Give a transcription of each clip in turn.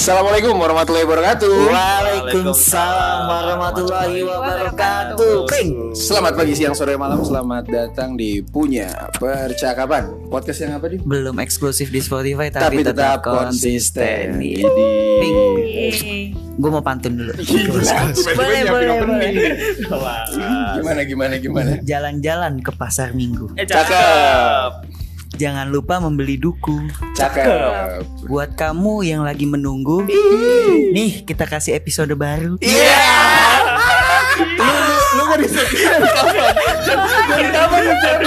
Assalamualaikum warahmatullahi wabarakatuh. Waalaikumsalam warahmatullahi wabarakatuh. Ping. Selamat pagi, siang, sore, malam. Selamat datang di Punya Percakapan. Podcast yang apa nih? Belum eksklusif di Spotify Tapi, tapi, tetap tetap konsisten. konsisten. Jadi Gue mau pantun dulu. boleh, boleh, boleh. Gimana gimana gimana? Jalan-jalan ke pasar minggu. Eh, Cakep. Jangan lupa membeli duku. Cakep. Buat kamu yang lagi menunggu, nih kita kasih episode baru. Iya. Lu lu mau disetir kapan? Dari kapan lu cari?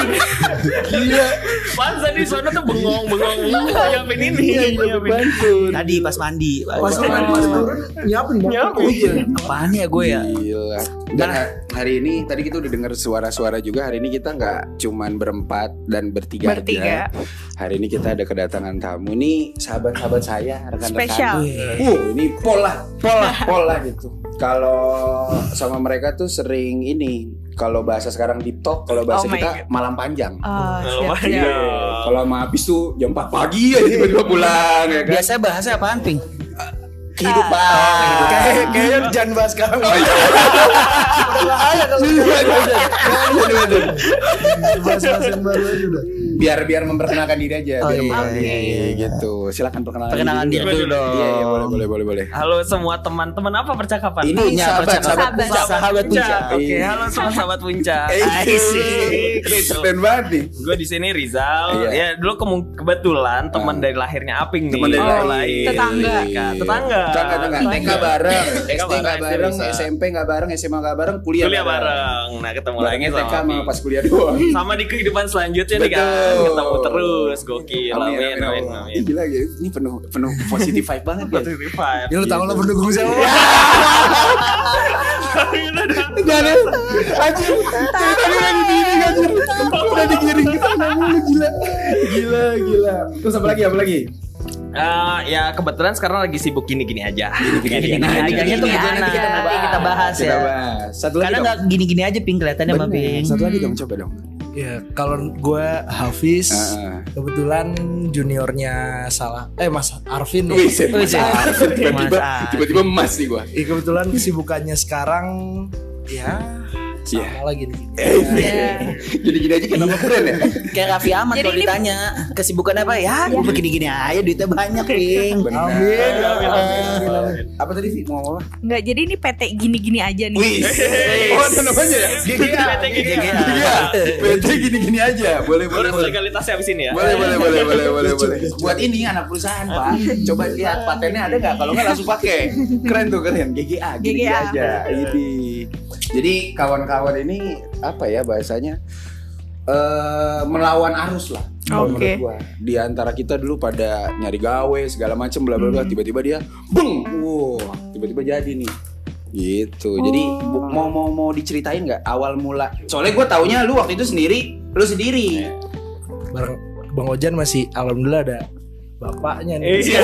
Gila. Pansa di sana tuh bengong bengong nyiapin ini. Iya, iya, nyiapin. bantu. Tadi pas mandi. Pas main pas turun nyiapin. Nyiapin. Iya. Apaan ya gue ya? Gila. Dan ha- hari ini tadi kita udah dengar suara-suara juga. Hari ini kita nggak cuman berempat dan bertiga, Bertiga. aja. Hari ini kita ada kedatangan tamu nih sahabat-sahabat saya, rekan-rekan. Spesial. Uh, ini pola, pola, pola gitu. Kalau sama mereka tuh sering ini. Kalau bahasa sekarang deep talk, kalau bahasa Oh kita malam panjang. Ah, Kalau siap, panjang. siap. Kalau sama habis tuh jam 4 pagi aja tiba-tiba pulang ya kan. Biasanya bahasanya apaan, Ping? Kehidupan. Kayak kayaknya jangan bahas sekarang. Bahaya kalau Bahas-bahas yang baru aja udah. Biar biar memperkenalkan diri aja Oh, biar iya, memperkenalkan iya, iya, iya. gitu silakan perkenalan Perkenalan diri dulu dong. iya iya boleh boleh boleh boleh Halo semua teman-teman apa percakapan? ini Punya sahabat percakapan. sahabat Sahabat. Sahabat puncak. Oke, Iya. halo semua sahabat puncak. Asik. keren banget nih Gue di sini Rizal. Iya. Ya dulu kemu- kebetulan teman Ah. dari lahirnya Aping nih. teman dari lahir Tetangga. Tetangga. Tetangga. tetangga TK bareng TK SD nggak bareng, bareng. SMP nggak bareng SMA nggak bareng kuliah Kuliah nggak bareng. Nah, ketemu lagi sama TK pas kuliah doang Sama di kehidupan selanjutnya nih kan. Betul. Ketemu terus. Gokil. Amin, Amin, amin, amin. Ih, Gila, gila. Ini penuh penuh positif vibe banget ya. Positive vibe. Ya lu tahu lah pendukung siapa? Gak ada Anjir tadi lagi digiring anjir Udah digiring ke sana mulu gila Gila gila Terus apa lagi apa lagi Eh, ya kebetulan sekarang lagi sibuk gini-gini aja. Gini-gini Nah, aja. gini-gini tuh Gini nanti kita, bahas Kita ya. bahas Satu lagi Karena nggak gini-gini aja Ping kelihatannya Bener. Ping. Satu lagi dong coba dong Ya kalau gue Hafiz Heeh. kebetulan juniornya salah eh Mas Arvin ya. Wih, Mas. Arif. tiba-tiba Mas tiba-tiba emas nih gua. Iya, kebetulan kesibukannya sekarang ya sama Iya. lagi nih. Iya. Jadi gini aja kenapa keren ya? Kayak Raffi Ahmad kalau ditanya kesibukan apa ya, gue begini-gini aja duitnya banyak Ping. Amin, Amin, amin, amin, amin. Apa tadi Vi mau apa? Enggak, jadi ini PT gini-gini aja nih. Wih. Oh, ada namanya ya? GGA. Iya. PT gini-gini aja. Boleh, boleh, Urus boleh. legalitasnya abis ini ya. Boleh, boleh, boleh, boleh, boleh, boleh. Buat ini anak perusahaan, Pak. Coba lihat patennya ada nggak? Kalau nggak langsung pakai. Keren tuh, keren. GGA, gini GGA. aja. Ini. Jadi kawan-kawan ini apa ya bahasanya? eh melawan arus lah. Oke. menurut gua. Di antara kita dulu pada nyari gawe segala macem bla bla bla tiba-tiba dia beng. Wow, tiba-tiba jadi nih. Gitu. Jadi bu- mau mau mau diceritain nggak awal mula? Soalnya gua taunya lu waktu itu sendiri, lu sendiri. Bareng Bang Ojan masih alhamdulillah ada bapaknya nih. Iya.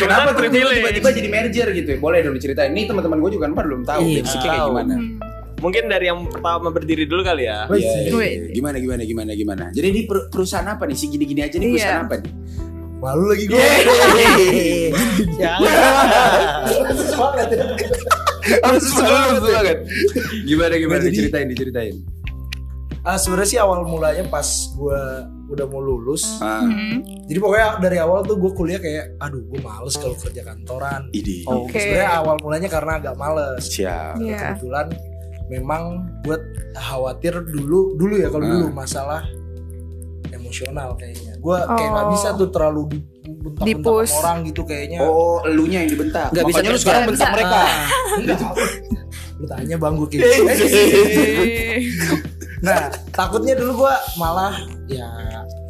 Kenapa tiba-tiba jadi merger gitu ya? Boleh dong diceritain. Ini teman-teman gue juga kan belum tahu Iya, basicnya kayak gimana. Mungkin dari yang pertama berdiri dulu kali ya. Iya, iya, iya. Gimana gimana gimana gimana. Jadi ini per- perusahaan apa nih? Si gini-gini aja nih perusahaan Iya. apa nih? Malu lagi gue. Jangan. Harus banget. banget. Gimana gimana jadi- diceritain diceritain. Ah sebenarnya sih awal mulanya pas gue udah mau lulus. Ah, Hmm. Jadi pokoknya dari awal tuh gue kuliah kayak, aduh gue males kalau kerja kantoran. ini. Oke. Sebenarnya awal mulanya karena agak males. Siap. Iya. Kebetulan memang buat khawatir dulu dulu ya kalau Ah. dulu masalah emosional kayaknya. Gue kayak nggak Oh. bisa tuh terlalu dibentak-bentak Dipus. sama orang gitu kayaknya. Oh, elunya yang dibentak. Nggak bisa lu sekarang bentak mereka. Enggak. Lu tanya bang gue Nah takutnya dulu gue malah ya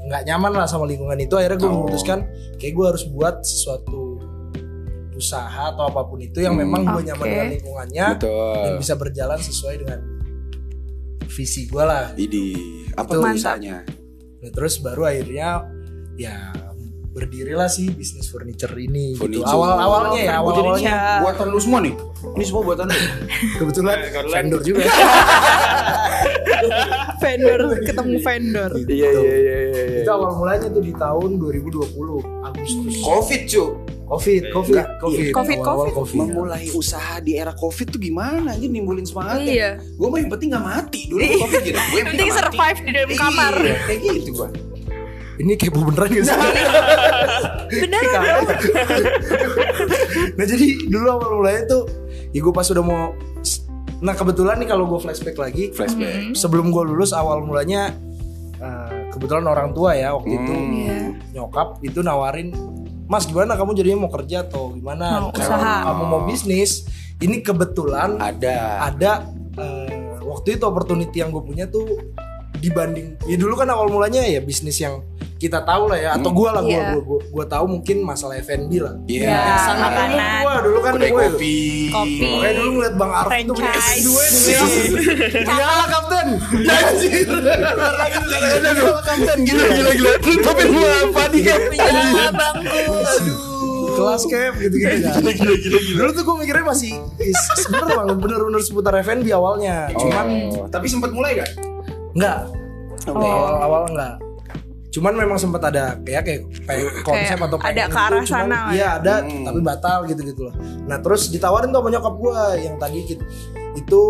nggak nyaman lah sama lingkungan itu. Akhirnya gue Oh. memutuskan kayak gue harus buat sesuatu usaha atau apa pun itu yang Hmm. memang gue nyaman Oke. dengan lingkungannya dan Betul. bisa berjalan sesuai dengan visi gue lah. Ini apa Itu usahanya? Nah, terus baru akhirnya ya berdirilah sih bisnis furniture ini gitu. Furniture. Awal awalnya ya awal jadi awalnya Iya. Buatan lu semua nih. Ini semua buatan lu. kebetulan Kebetulan. vendor juga. vendor ketemu vendor. Iya iya iya iya. Itu awal mulanya tuh di tahun 2020 Agustus. Covid cu. Covid, Covid, Enggak, Covid, Covid, awal-awal Covid. Covid. Memulai usaha di era Covid tuh gimana aja nimbulin semangat. Iya. Gue mah yang penting gak mati dulu Iya. Covid gitu. Gue Yang penting survive di dalam kamar. Iya, kayak gitu gue. Ini kepo beneran gak sih? Bener. nah jadi dulu awal mulanya tuh ya gue pas udah mau nah kebetulan nih kalau gue flashback lagi Flashback. sebelum gue lulus awal mulanya eh, kebetulan orang tua ya waktu itu Hmm. Iya. nyokap itu nawarin Mas gimana kamu jadinya mau kerja atau gimana Mau Kamu- usaha. kamu mau bisnis ini kebetulan Ada. ada eh, waktu itu opportunity yang gue punya tuh dibanding ya dulu kan awal mulanya ya bisnis yang kita tahu lah ya atau gue lah gue Iya. gue gue tahu mungkin masalah F&B lah. Iya. Ya, yang sangat makanan. gue dulu kan gue kopi. Kopi. Kayak dulu ngeliat Bang Arif tuh punya Franchise. S2 Iya. Lah kapten. Ya anjir Lagi tuh Gila kapten Gila. Gila gila Tapi gua apa nih kan Ya bangku. Kelas cap gitu-gitu kan. Dulu tuh gue mikirnya masih Bener banget Bener-bener seputar F&B awalnya. Cuman Oh, tapi sempat mulai gak? Enggak Awal-awal enggak Cuman memang sempat ada kayak kayak, kayak konsep atau ada pengen ke arah gitu, cuman sana lah Iya ada Hmm. tapi batal gitu-gitu loh. Nah terus ditawarin tuh sama nyokap gue yang tadi gitu, itu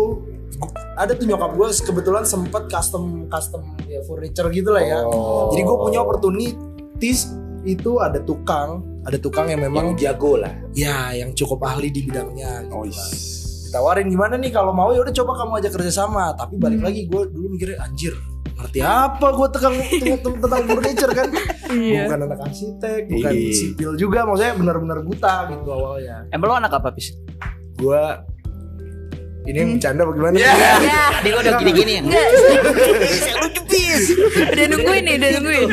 ada tuh nyokap gue kebetulan sempet custom custom ya furniture gitu lah ya. Oh. Jadi gue punya opportunities itu ada tukang, ada tukang yang Memang memang jago lah. ya yang cukup ahli di bidangnya. Gitu Oh, lah. Ditawarin gimana nih kalau mau ya udah coba kamu aja kerja sama. Tapi balik lagi gue dulu mikirnya anjir ngerti apa gue tentang tentang, furniture kan Iya. bukan anak arsitek bukan Iya. sipil juga maksudnya benar-benar buta gitu awalnya Emang lo anak apa pis? gue ini yang bercanda bagaimana Iya. Ya. Tadi gue udah gini-gini ya. Enggak. Udah nungguin nih, udah nungguin.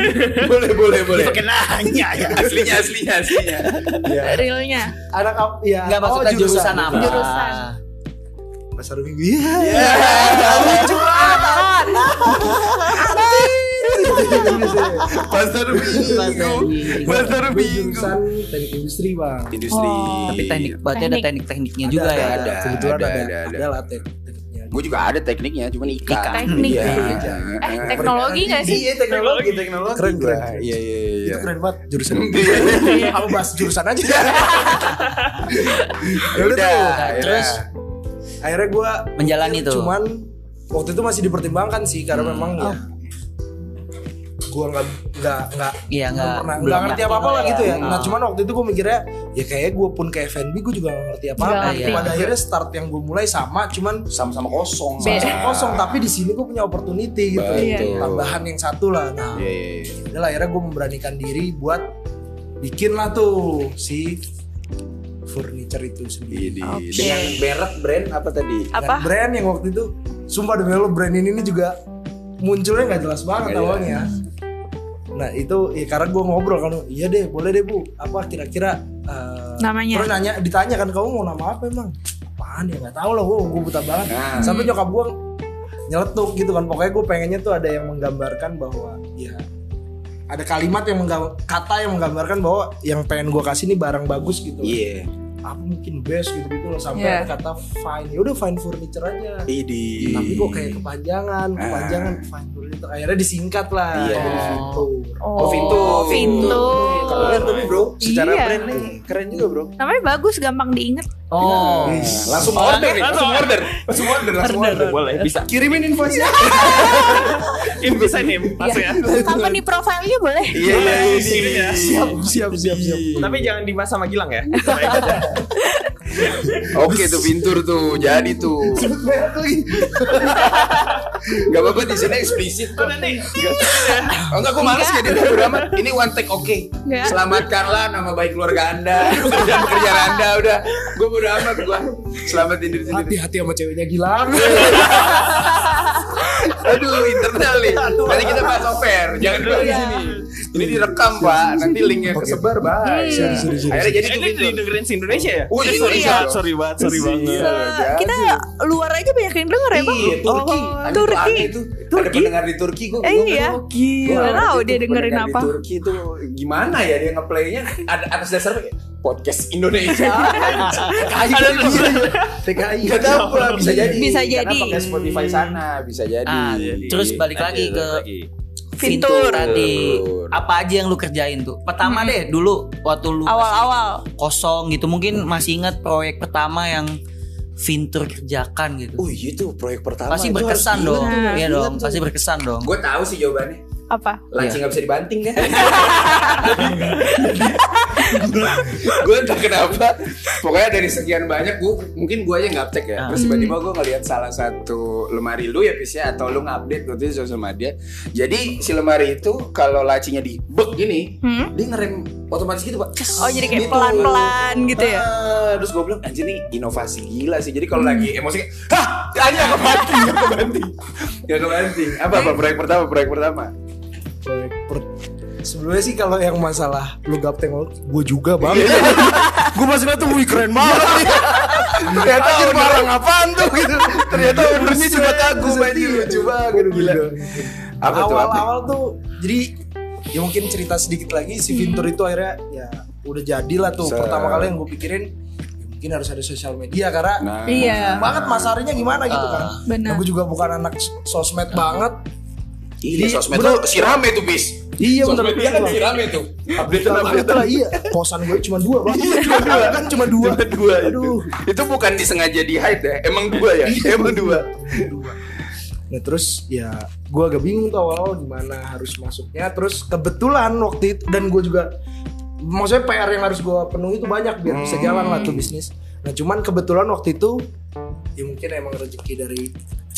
boleh boleh boleh. Pakai nanya ya. Aslinya aslinya aslinya. ya. Realnya. anak apa ya Enggak maksudnya oh, jurusan, apa? Jurusan. pasar minggu iya Lucu amat. Pasar minggu. Pasar minggu. jurusan teknik industri bang Industri. Oh. Tapi teknik, berarti ada Teknik. teknik-tekniknya juga ya. ada. ada ada, ada, ada. tekniknya Gue juga ada tekniknya, cuman ikan. Ikan. Teknik. Iya. Eh, teknologi gak sih? Iya teknologi, teknologi. Keren, keren. Gua. Iya iya itu iya. keren banget jurusan kamu bahas jurusan aja Ya udah. terus Terus akhirnya gue Menjalani tuh. cuman waktu itu masih dipertimbangkan sih karena Hmm. memang ya gue nggak nggak nggak Iya, belum nggak- pernah belum nggak ngerti apa apa lah lah gitu ya ya. nah Ah. cuman waktu itu gue mikirnya ya kayaknya gue pun ke FNB gue juga nggak ngerti apa apa Nggak ngerti. pada akhirnya start yang gue mulai sama cuman sama-sama kosong. Beda. sama kosong tapi di sini gue punya opportunity gitu Betul. tambahan yang satu lah nah Iya iya. iya. Udah akhirnya gue memberanikan diri buat bikin lah tuh si furniture itu sendiri. Ini Oke. dengan merek brand apa tadi? Apa? brand yang waktu itu sumpah demi lo brand ini, ini juga munculnya nggak jelas banget Nggak awalnya. Nah itu ya karena gue ngobrol kan, iya deh boleh deh bu, apa kira-kira eh, Namanya? Terus nanya, ditanya kan kamu mau nama apa emang? Apaan ya nggak tahu lah, gue gue buta banget. Nah. Sampai nyokap gue nyeletuk gitu kan, pokoknya gue pengennya tuh ada yang menggambarkan bahwa ya ada kalimat yang menggam- kata yang menggambarkan bahwa yang pengen gue kasih ini barang bagus gitu. Iya. Apa mungkin best gitu gitu loh sampai ada kata fine. Ya udah fine furniture aja Idi. tapi kok kayak kepanjangan kepanjangan fine furniture akhirnya disingkat lah Iya. jadi Vinto. Oh. Vinto. Keren tapi bro. Secara Iya. brand nih keren juga bro. Namanya bagus, gampang diinget. Oh. Langsung order nih, langsung order. Langsung order, langsung order. Boleh, bisa. Kirimin invoice-nya. Im bisa nih, langsung ya. Company profile-nya boleh. Iya iya iya. siap siap siap siap Tapi jangan dibahas sama Gilang ya. Oke tuh pintur tuh, jadi tuh. merek lagi Gak apa-apa di sini eksplisit kok. nanti. Oh enggak, gue males kayak udah amat. Ini one take oke. Selamatkanlah nama baik keluarga anda, pekerjaan kerjaan anda udah. Gue bodo amat gue. Selamatin diri sendiri. hati-hati sama ceweknya gilang Aduh internal nih. Nanti kita bahas oper. Jangan dulu di sini. Ini direkam pak. Nanti linknya kesebar sorry, sorry. Akhirnya jadi Ini didengerin se Indonesia ya? Iya. sorry, Iya. banget, sorry banget, sorry banget. Iya. Kita luar aja banyak yang denger ya bang. Iya, Turki. Oh, Ada Turki. tuh. Ada pendengar di Turki gue. Eh, iya. Nggak tahu dia dengerin apa. Di Turki itu gimana ya dia ngeplaynya ada atas dasar podcast Indonesia. TKI TKI Gak tahu gua, bisa jadi. Bisa Karena jadi. pakai Spotify sana bisa jadi. Ah, terus balik lagi ke Fintur. tadi. Apa aja yang lu kerjain tuh? Pertama deh dulu waktu lu Awal-awal. kosong gitu. Mungkin masih ingat proyek pertama yang Fintur kerjakan gitu. Oh iya tuh proyek pertama. pasti itu berkesan harus dong. tuh, Iya dong, tuh. pasti berkesan dong. Gue tahu sih jawabannya. Apa? Laci Iya. nggak bisa dibanting kan? gue entah kenapa. Pokoknya dari sekian banyak gue mungkin gue aja nggak cek ya. Ah. Terus tiba-tiba gue ngeliat salah satu lemari lu ya Pis ya atau lu ngupdate waktu itu sosial media. Jadi si lemari itu kalau lacinya di bek gini, Hmm? dia ngerem otomatis gitu pak. Oh jadi kayak gitu. pelan-pelan gitu ya? Ah, terus gue bilang anjir nih inovasi gila sih. Jadi kalau lagi emosi hah, aja kebanting, gak kebanting, gak kebanting. Apa apa proyek pertama, proyek pertama. Sebelumnya sih kalau yang masalah lu gapteng gue juga bang Iya, gue masih lihat tuh wih keren banget Ternyata owner- barang apaan tuh gitu Ternyata ownernya cuma kagum iya. lucu banget gila. Apa tuh? awal Apa? awal tuh jadi ya mungkin cerita sedikit lagi si Vintur itu akhirnya ya udah jadilah tuh Se- pertama kali yang gue pikirin ya mungkin harus ada sosial media karena Nah. Iya. banget masarnya gimana gitu kan benar. Nah, gue juga bukan anak sosmed banget Iya, Jadi, sosmed tuh si rame tuh bis. Iya. Sosmed dia kan si rame tuh. Update update lah iya kosan gue cuma dua bang Cuma dua kan cuma dua Cuma dua itu. Aduh. Itu bukan disengaja di hide ya. Emang dua ya. Emang dua. Nah terus ya gue agak bingung tuh awal-awal gimana harus masuknya Terus kebetulan waktu itu dan gue juga Maksudnya PR yang harus gue penuhi itu banyak biar bisa jalan lah tuh bisnis Nah cuman kebetulan waktu itu Ya mungkin emang rezeki dari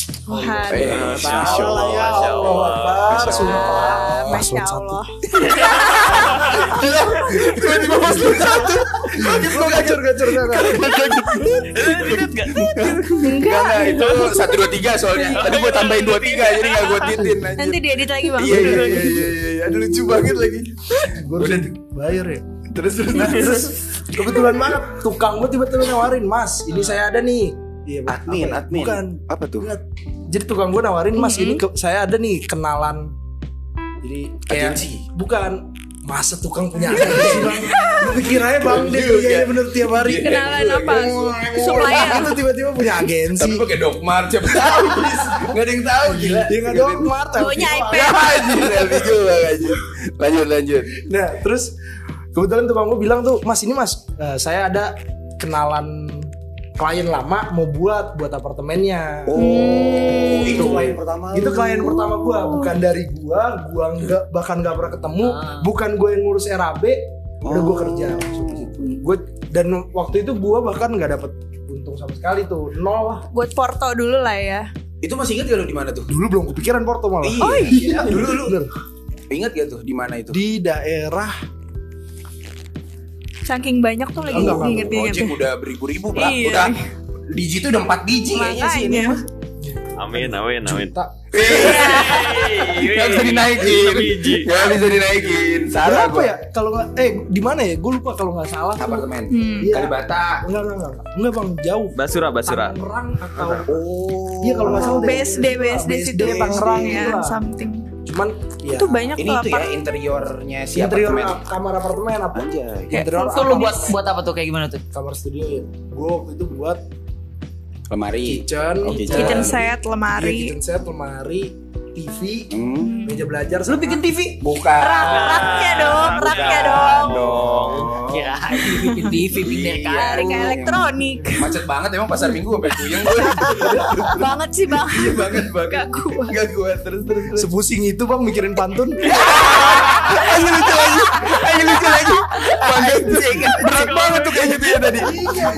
Tuhan. Eh, Masya Masya Allah ya Masya Allah Masya Allah. Allah. Masya Paslon satu. Allah. Tiba-tiba pas lu satu. Gue gacor gacor Enggak, itu satu dua tiga soalnya. Tadi gue tambahin dua tiga jadi nggak gue titin. Nanti diedit lagi bang. Iya iya iya iya iya. Aduh lucu banget lagi. Gue udah bayar ya Terus terus. Nah terus kebetulan banget tukang gue tiba-tiba nawarin Mas ini saya ada nih Iya, Admin, apa ya? admin. Bukan Apa tuh? Enggak. Jadi tukang gue nawarin Mas ini ke- saya ada nih kenalan Jadi kayak Agensi. bukan masa tukang punya agensi bang Lu pikir aja bang dia Juga. iya bener tiap hari Kenalan apa? Supplier. Lu tiba-tiba punya agensi Tapi pakai Dogmart siapa tahu. Nggak ada yang tahu gila. Dia nggak dong Mart Baunya LV. iPad. Ya. Lanjut lanjut. Nah terus kebetulan tukang gue bilang tuh Mas ini mas eh, saya ada kenalan klien lama mau buat buat apartemennya Oh, itu klien pertama. itu klien pertama gua bukan dari gua gua nggak bahkan nggak pernah ketemu bukan gua yang ngurus RAB udah gua kerja gue dan waktu itu gua bahkan nggak dapet untung sama sekali tuh nol lah Buat Porto dulu lah ya. Itu masih ingat gak lu di mana tuh? dulu belum kepikiran Porto malah Oh iya. Dulu lu Bener. ingat gak tuh di mana itu? di daerah Saking banyak tuh lagi Enggak, enggak, diinget-inget. Gojek udah beribu-ribu, Pak. Iya. Udah Digi itu udah 4 biji kayaknya sih ini. Amin, amin, amin. tak Gak bisa dinaikin. Gak bisa dinaikin. Salah gua. ya kalau nggak eh di mana ya gue lupa kalau nggak salah tuh. Apartemen. Hmm. Iya. Kalibata. enggak enggak enggak enggak bang jauh Basura, Basura. Tangerang atau Oh. Iya kalau nggak salah deh. BSD BSD situ Tangerang ya gitu lah. something. Cuman ya, Itu banyak Ini tuh itu ya interiornya si interior apartemen. ap- kamar apartemen apa? Anjay. Kayak Interior Itu lu buat buat apa tuh kayak gimana tuh? kamar studio ya. Gue waktu itu buat Lemari. kitchen, Oh, kitchen. kitchen set, lemari. kitchen set, lemari, TV, Hmm. meja belajar. Lu bikin TV? Bukan. Rak, raknya dong, raknya dong. dong. Kirain bikin TV pindah Iya. Tarik elektronik. Macet banget emang pasar minggu sampai puyeng gue. banget sih bang. Iya banget banget. Gak kuat. Gak kuat terus terus terus. Sepusing itu bang mikirin pantun. Ayo lucu lagi. Ayo lucu lagi. Berat banget tuh kayak gitu ya tadi.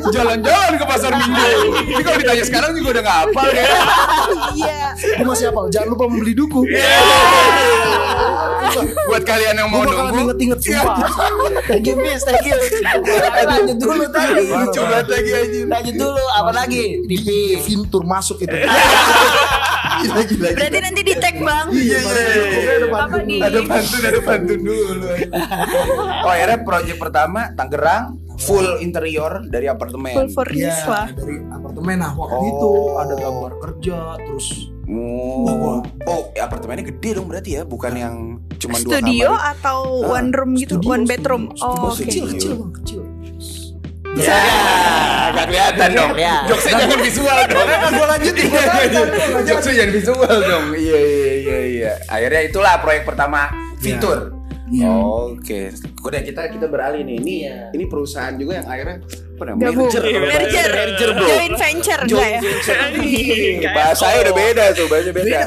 Jalan-jalan ke pasar minggu. Ini kalau ditanya sekarang juga udah gak hafal ya. Iya. Gue masih hafal. Jangan lupa membeli duku. Buat kalian yang mau Gue bakal nunggu. inget-inget sumpah. Thank you, Miss. Thank you. Lanjut dulu tadi. Lucu banget lagi aja. Lanjut dulu. Apa lagi? TV. Fintur masuk itu. Gila gila. Berarti nanti di tag bang. Iya iya. iya. Ada pantun. Ada pantun, ada pantun dulu. Oh, akhirnya proyek pertama Tangerang full interior dari apartemen. Full furnish Iya, lah. dari apartemen nah waktu Oh. itu ada gambar kerja terus Oh, oh, ya apartemennya gede dong berarti ya, bukan yang cuma dua Studio kamar. atau Ah, one room gitu, studio, one bedroom. studio, Oh, studio. oke. kecil kecil bang kecil Ya, agak kelihatan dong. Ya. Jokesnya jangan visual dong. Kan gue lanjutin. gua lanjutin. Jokesnya jangan visual dong. Iya iya iya iya. Akhirnya itulah proyek pertama fitur. Iya. Oke, udah kita kita beralih nih. Ini ini perusahaan juga yang akhirnya apa namanya? Merger, Merger. merger bro. Joint venture enggak ya? Kayak Bahasanya udah beda tuh, bahasanya beda.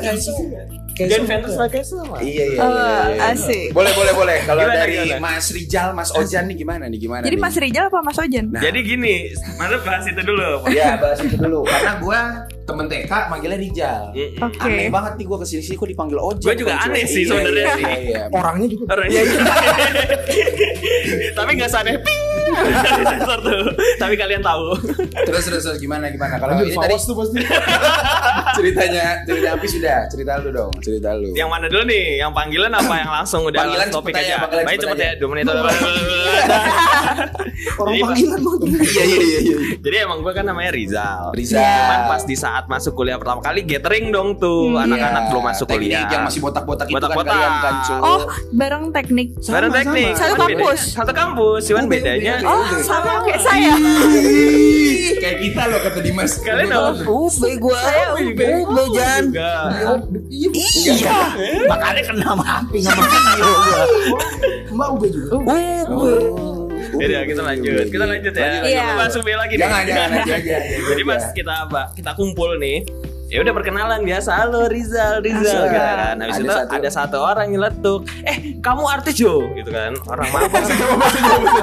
Dan Ventus sama. Iya iya. Oh, iya, iya. asik. Boleh boleh boleh. Kalau dari gimana? Mas Rijal, Mas Ojan nih gimana nih gimana? Jadi nih? Mas Rijal apa Mas Ojan? Nah. Jadi gini, mana bahas itu dulu. Ya bahas itu dulu Karena gue temen TK manggilnya Rijal. Oke. Aneh banget nih gue ke sini sini kok dipanggil Ojan Gua juga aneh sih Iya, sebenarnya iya, sih. iya, iya. Orangnya juga. Orangnya. Tapi nggak sadar ping. Sensor tuh. Tapi kalian tahu. Terus terus terus gimana gimana Kalau ini tadi tuh pasti. ceritanya Cerita Api sudah Cerita lu dong Cerita lu Yang mana dulu nih? Yang panggilan apa yang langsung udah Panggilan topik aja, panggilan Baik cepet ya, 2 menit. Orang Jadi, panggilan banget. Iya iya iya iya Jadi emang gue kan namanya Rizal. Rizal. Cuman pas di saat masuk kuliah pertama kali gathering dong tuh anak-anak Iya, belum masuk teknik kuliah. yang masih botak-botak itu kan kalian kan Oh, bareng teknik. Bareng teknik. Satu kampus. Satu kampus, cuman bedanya Oh, sama kayak saya. Kayak kita loh kata Dimas kalian apa? UB gua. Saya UB. UB Jan. Juga. Iya. Makanya kena api sama gua. Mbak Ube juga. Jadi kita lanjut, kita lanjut ya. Lanjut, Iya. Kita bahas UB lagi nih. Jangan jangan aja Jadi mas kita ba- kita kumpul nih. Ya udah perkenalan biasa, halo Rizal, Rizal gitu kan. Habis Ada itu satu- ada satu orang nyeletuk, eh kamu artis Jo, gitu kan. Orang mana? Bisa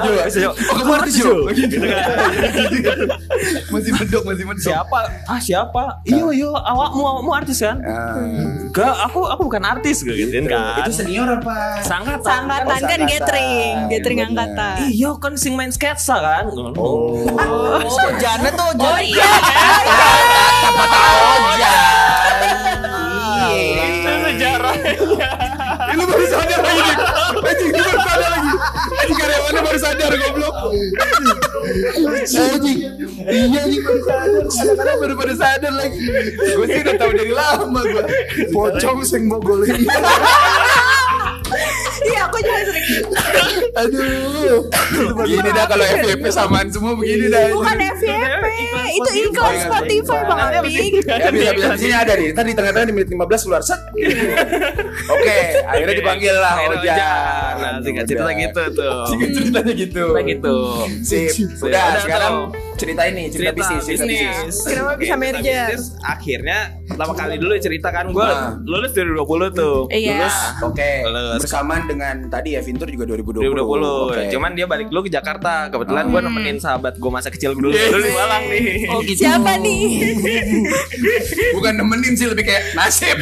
Jo, bisa Jo. Oh kamu artis Jo Gitu kan. Masih bedok masih bedok Siapa? Ah siapa? Iyo iyo, awakmu awakmu artis kan? Ah, Enggak, aku aku bukan artis gue gituin kan. Itu senior apa? Sangkatan. Sangkatan kan gathering, gathering Bener. angkatan. Iya kan sing main sketsa kan. Oh, Oh, Jana tuh Oh Jan. iya. Iya. Itu sejarahnya. Lu baru sadar lagi nih. Lu baru sadar lagi. Anjing karyawannya baru sadar goblok. Anjing. Iya nih baru sadar. Kadang-kadang baru baru sadar lagi. Gue sih udah tahu dari lama gue. Pocong sing bogol ini. Iya, aku juga sering. Aduh. Gini dah kalau FVP samaan semua begini dah. Bukan FYP, itu iklan Spotify Bang Apik. Ya bisa sini ada nih. Ntar di tengah-tengah di menit 15 keluar set. Oke, akhirnya dipanggil lah Ojan. Singkat cerita gitu tuh. Singkat ceritanya gitu. Kayak gitu. Sip. Udah, sekarang. Cerita ini, cerita, bisnis, cerita bisnis. Kenapa bisa Cerita merger? bisnis, Akhirnya pertama kali dulu cerita kan gue Nah. lulus 2020 tuh. Iya. Lulus Oke, Lulus. bersamaan dengan tadi ya Vintur juga 2020. 2020. Oke. Cuman dia balik dulu ke Jakarta. Kebetulan gue nemenin sahabat gue masa kecil dulu Yes. dulu di Malang nih. Oh gitu. Siapa nih? bukan nemenin sih lebih kayak nasib.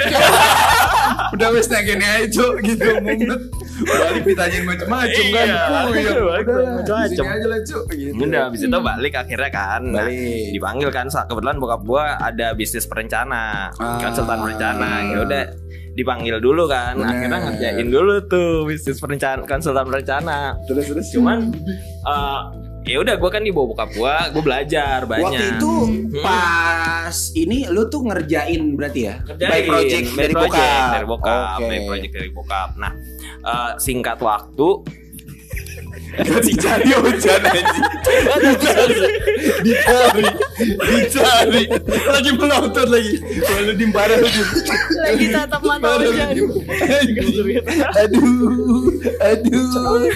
Udah wes aja Cuk, gitu mumet. Balik ditanyain macam-macam kan. Iya, macam-macam. aja lah, Cuk, gitu. Udah habis itu balik akhirnya kan. Nah, Balik. dipanggil kan. Saat kebetulan bokap gua ada bisnis perencana. Ah. konsultan perencana. Ya udah dipanggil dulu kan. Bener. akhirnya ngerjain dulu tuh bisnis perencana konsultan perencana. Terus terus. Cuman eh, ya udah gua kan di bawah bokap gua gua belajar banyak Waktu itu pas ini lu tuh ngerjain berarti ya? Ngerjain, By project by dari project bokap. dari bokap Oke. by project dari bokap nah eh, singkat waktu Dicari hujan anjing. Dicari. Dicari. Lagi melotot lagi. Lalu di parah. Dim. Lagi tatap mata hujan. Aduh. Aduh.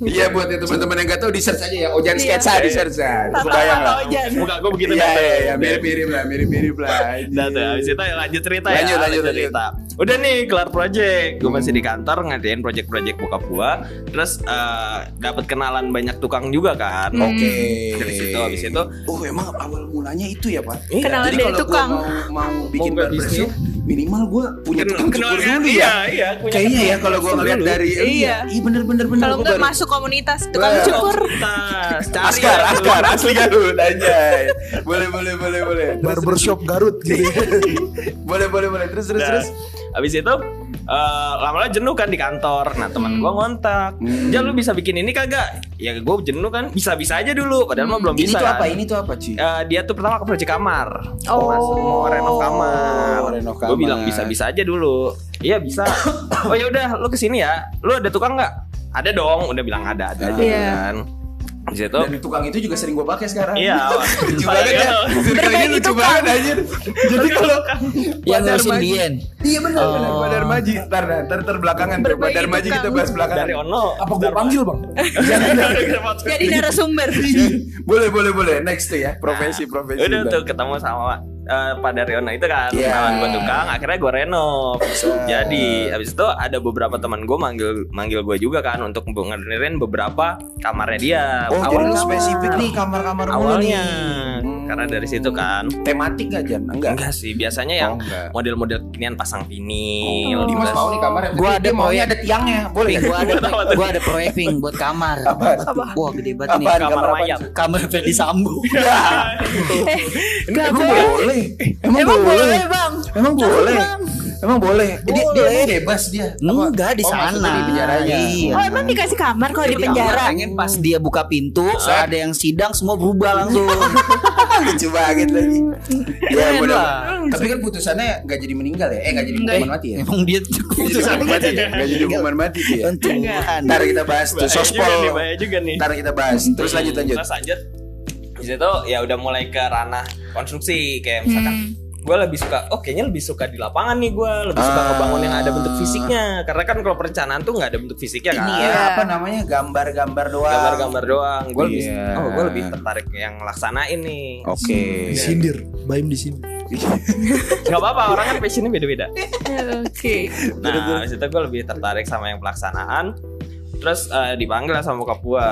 Iya buat yang teman-teman yang gak tahu di search aja ya. Ojan Iya. sketsa di search. Tatap Kebayang lah. hujan. muka gua begitu Iya iya iya mirip-mirip lah, mirip-mirip lah. Tuh, habis itu ya lanjut cerita Lanjut, ya. lanjut, cerita. Udah nih kelar project. Gue masih di kantor ngadain project-project bokap gua. Terus eh, dapat kenalan banyak tukang juga kan. Oke. Dari situ habis itu Oh emang awal mulanya itu ya pak? Iya. Kenalan Jadi dari tukang. mau mau bikin buka barbershop minimal gue punya Kenal- tukang kenal cukur kan? dulu Iya, ya. iya, punya Kayaknya ya kalau gue ngeliat dari Iya. iya bener bener bener. Kalau baru- masuk komunitas tukang Wah. cukur. Askar, ya. Askar, asli Garut, anjay. Boleh, boleh, boleh, boleh. Terus, Barbershop Garut gitu. boleh, boleh, boleh. Terus, terus, Nah, terus. Habis itu eh, lama-lama jenuh kan di kantor. Nah teman gua ngontak, Hmm. Jal lu bisa bikin ini kagak? Ya gue jenuh kan, bisa-bisa aja dulu. Padahal mah belum Ini bisa. tuh kan. apa? Ini tuh apa, Ci? Eh, dia tuh pertama ke proyek kamar. Oh. Masuk mau renov kamar. Oh, renov Gue kamar. bilang bisa-bisa aja dulu. Iya bisa. oh ya udah, lu ke sini ya. Lu ada tukang nggak? Ada dong. Udah bilang ada, ada aja Iya. kan. Di situ Dan tukang itu juga sering gue pakai sekarang. Iya. lucu banget ya. Circle ini Berbaiki lucu banget anjir. Jadi kalau Yang Badar ngurusin Maji- Dian. Iya benar benar Oh. Badar Maji. Ntar ntar ntar belakangan tuh. Badar Maji kita bahas belakangan. dari Ono. Apa gue panggil bang? Jadi narasumber. boleh boleh boleh. Next tuh ya. Profesi profesi. Udah tuh ketemu sama eh, Pak Daryono itu kan Iya. kenalan gue tukang akhirnya gue renov. Jadi habis itu ada beberapa teman gue manggil manggil gue juga kan untuk ngebenerin beberapa kamarnya dia. Oh, Awalnya- spesifik nih kamar-kamar awalnya. nih. Hmm. karena dari situ kan Tematik gak Jan? Enggak. enggak sih biasanya yang Oh, enggak. model-model kinian pasang vinil Oh, Dimas mau nih kamar Gua ada maunya proyek. ada tiangnya. Boleh nggak? gua ada gua ada proyek Ping buat kamar. Wah, gede banget nih. Kamar Kamar mayat? Kamar Ferdi Sambo. Eh, gak Emang boleh. Emang, boleh bang. Emang boleh. Emang boleh. Dia, dia emang bebas dia. Enggak di Oh, sana. di penjaranya. Iya. Oh emang dikasih kamar kalau di penjara. Pengen pas dia buka pintu, ada yang sidang semua berubah langsung. Lucu banget lagi. Ya Keren mudah. lah. Tapi kan putusannya nggak jadi meninggal ya? Eh nggak jadi Enggak. hukuman mati ya? Emang dia Putusan mati ya? Nggak jadi hukuman mati dia. Untungan. Ntar kita bahas tuh Bahaya juga nih, sospol. Ntar kita bahas. Terus lanjut lanjut. Terus lanjut di situ ya udah mulai ke ranah konstruksi kayak misalkan Hmm. Gue lebih suka oh kayaknya lebih suka di lapangan nih gue lebih suka Ah. ngebangun yang ada bentuk fisiknya karena kan kalau perencanaan tuh nggak ada bentuk fisiknya kan Ini ya apa namanya gambar-gambar doang. gambar-gambar doang gue lebih Iya. oh gue lebih tertarik yang laksanain nih Oke. Disindir, Baim disindir. nggak apa-apa orang kan passionnya beda-beda Oke. nah di situ gue lebih tertarik sama yang pelaksanaan terus eh, dipanggil lah sama bokap gue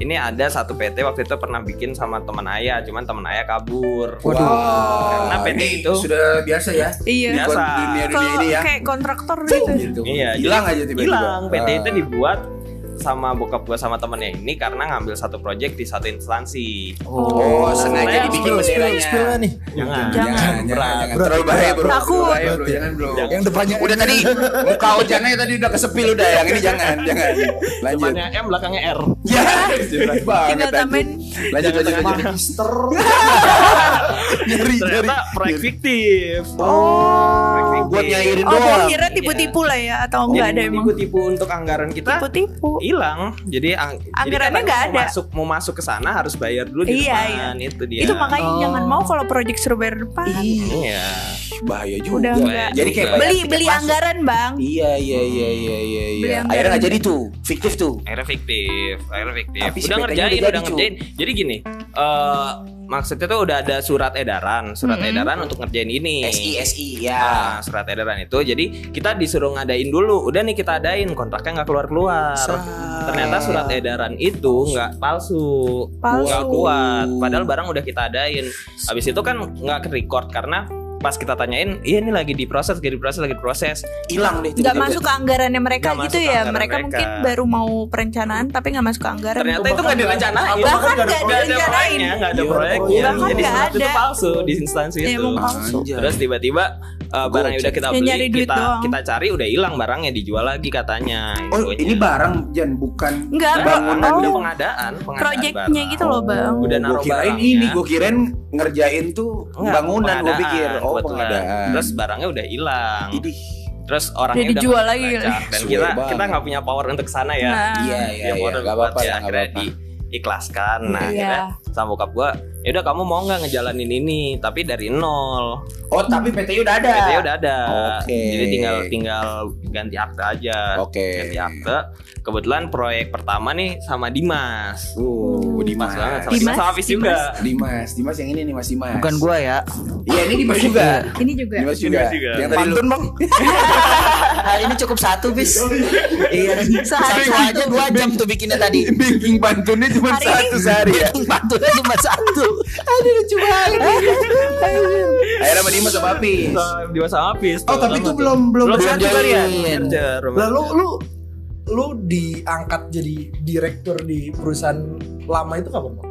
ini ada satu PT waktu itu pernah bikin sama teman ayah cuman teman ayah kabur Waduh. Karena PT Ini itu sudah biasa ya. Iya. Biasa. Di dunia dunia Kalau ini ya. kayak kontraktor gitu. Gitu. Iya, Hilang aja tiba-tiba. hilang PT Ah. itu dibuat sama bokap gua sama temennya ini karena ngambil satu project di satu instansi Oh, sengaja Saya dibikin spill, benderanya. Spill nih. jangan Jangan. Jangan, jangan, Berat. jangan. Terlalu bahaya bro. Takut. Bro. Jangan bro. Yang depannya Udah tadi muka ojannya tadi udah kesepil udah. Yang ini jangan, jangan. Lanjut. depannya M belakangnya R Ya. Tinggal anjing. tambahin Lanjut, lanjut, lanjut. Magister. Ternyata proyek fiktif Oh. Buat nyairin Oh, doang. kira tipu-tipu lah ya atau enggak ada emang. tipu-tipu untuk anggaran kita Tipu-tipu. hilang jadi ang- jadi Anggarannya karena nggak mau ada. masuk mau masuk ke sana harus bayar dulu di Iya, depan itu dia Itu makanya Oh. jangan mau kalau project suruh bayar depan. iya Bahaya juga. Udah enggak. Jadi kayak Beli beli masuk. anggaran, Bang. Iya, iya, iya, iya, iya, iya. anggaran. Akhirnya nggak jadi tuh, fiktif tuh. akhirnya fiktif akhirnya fiktif Tapi udah ngerjain udah ngerjain jadi gini eh maksudnya tuh udah ada surat edaran surat Mm-mm. edaran untuk ngerjain ini. SI, SI, ya. Ah, surat edaran itu jadi kita disuruh ngadain dulu. Udah nih kita adain kontraknya nggak keluar keluar ternyata surat edaran itu nggak palsu. Palsu. nggak kuat. Padahal barang udah kita adain. Habis itu kan nggak ke record karena pas kita tanyain iya ini lagi diproses lagi diproses lagi diproses hilang deh. Nggak masuk ke anggarannya mereka Nggak gitu ya. Mereka, mereka. mungkin baru mau perencanaan tapi nggak masuk ke anggaran. ternyata itu nggak direncanain Bahkan nggak nggak ada direncanain. proyeknya nggak ada Iya, proyeknya jadi nggak surat itu ada. palsu di instansi Ya, itu emang palsu. Terus tiba-tiba uh, barang yang udah kita Ya, beli nyari duit kita doang. kita cari udah hilang barangnya dijual lagi katanya Oh, infonya. ini barang Jan, bukan Enggak, bangunan. udah oh. pengadaan pengadaan Projectnya barang. gitu loh, Bang. udah naruh kirain barangnya. ini, gue kirain ngerjain tuh Enggak, bangunan gue pengadaan, pikir. Oh, kebetulan. pengadaan. terus barangnya udah hilang terus orangnya Jadi udah dijual lagi dan Suwe kita banget. kita nggak punya power untuk sana ya Nah. Iya, iya, iya. power Gak apa-apa ya, ya, akhirnya apa-apa. Diikhlaskan nah Iya. akhirnya sama bokap gua ya udah kamu mau nggak ngejalanin ini tapi dari nol Oh, tapi PT udah ada. PT udah ada Oke. jadi tinggal tinggal ganti akte aja Oke. ganti akte kebetulan proyek pertama nih sama Dimas Uh, Dimas. Dimas banget sama Dimas, Dimas sama Hafiz juga Dimas, Dimas yang ini nih Mas Dimas. Bukan gua ya. Iya, ini Dimas juga. Ini juga. Dimas juga. Dimas juga. Yang tadi lu Pantun bang. Hari ini cukup satu bis. iya. Sehari. Satu aja dua jam tuh bikinnya tadi. bikin pantunnya cuma Hari satu sehari ya. Bantunya cuma satu. Aduh lucu banget. Akhirnya sama Dimas sama Api. Sama Dimas sama Hafiz Oh, tapi itu belum belum belum berjalan. satu kalian Belum. Merger. Lalu lu lu diangkat jadi direktur di perusahaan lama itu kapan bang?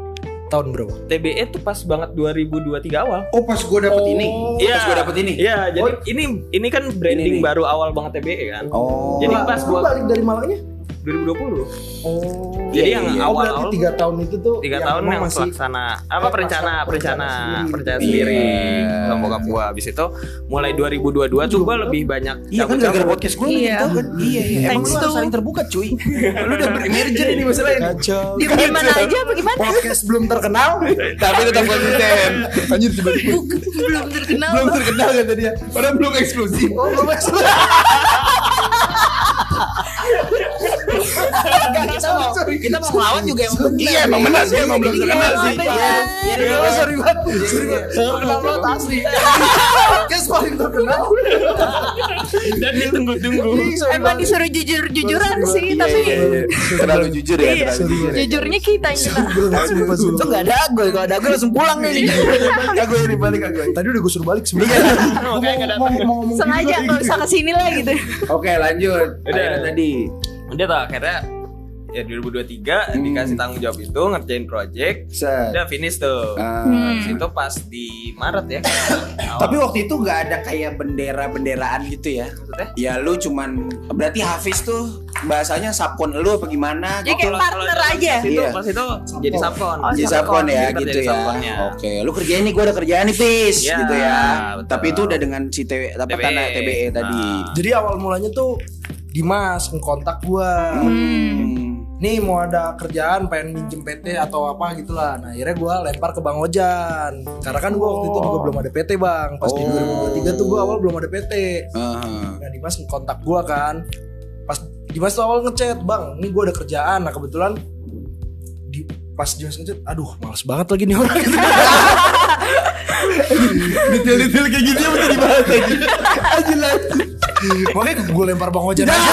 Tahun berapa? TBE tuh pas banget 2023 awal Oh, pas gue dapet Oh. ini. Iya. Pas gue dapet ini. Iya, jadi ini ini kan branding Ini baru awal banget TBE kan. Oh. Jadi pas gua- balik dari Malangnya? 2020. Oh. Jadi yang oh, awal- berarti tiga tahun itu tuh Tiga yang tahun emang yang masih pelaksana apa Eh, perencana perencana perencana sendiri. Iya. sama bokap gua. Habis itu mulai 2022 tuh gua lebih banyak Iya kan gara-gara podcast gue Iya. kan. Iya iya. Emang Thanks lu harus saling terbuka cuy. lu udah beremerger ini masalahnya. kacau. Diem gimana aja apa gimana? Podcast belum terkenal. Tapi tetap konsisten. Anjir tiba-tiba Belum terkenal. belum terkenal kata dia. Padahal belum eksklusif. Oh, belum eksklusif. kita mau kita mau ngelawan juga yang benar. Iya emang benar sih emang belum terkenal sih. Iya. Iya, sorry banget. Sorry banget. Terkenal banget asli. Podcast paling terkenal. dan ditunggu-tunggu. Emang disuruh jujur-jujuran sih, tapi Iya, iya, iya. terlalu jujur ya. Iya. terlalu jujur ya. jujurnya kita yang sumpah. Itu nggak ada gue, kalau ada gue langsung pulang nih. Kagak ini balik kagak. Tadi udah gue suruh balik sebenarnya. Sengaja gitu. nggak usah ke sini lah gitu. Oke lanjut. Udah. Akhirnya tadi. Udah tuh akhirnya ya 2023 Hmm. dikasih tanggung jawab itu ngerjain project Set. udah finish tuh. Ah. Hmm. Itu pas di Maret ya. Tapi waktu itu nggak ada kayak bendera-benderaan gitu ya? maksudnya Ya lu cuman berarti Hafiz tuh bahasanya sapkon lu apa gimana? Jadi kayak partner aja. pas itu, Iya. pas itu jadi sapkon. Oh, Jadi sapkon. sapkon ya gitu jadi ya. Oke, lu kerjain nih gua ada kerjaan nih Fis Iya, gitu ya. betul. Tapi itu udah dengan si TW apa TBE. tanah TBE tadi. Nah. Jadi awal mulanya tuh Dimas ngekontak gua. Hmm. Nih mau ada kerjaan pengen minjem PT atau apa gitulah. Nah akhirnya gua lempar ke Bang Ojan. Karena kan gua waktu itu juga belum ada PT bang. Pas di Oh. 2023 tuh gua awal belum ada PT. Aha. Nah Dimas ngekontak gua kan. Pas Dimas tuh awal ngechat bang. Ini gua ada kerjaan. Nah kebetulan di pas Dimas ngechat, aduh males banget lagi nih orang. Detail-detail kayak gini apa tadi bahas lagi? Anjir lanjut. Makanya gue lempar Bang Ojan aja.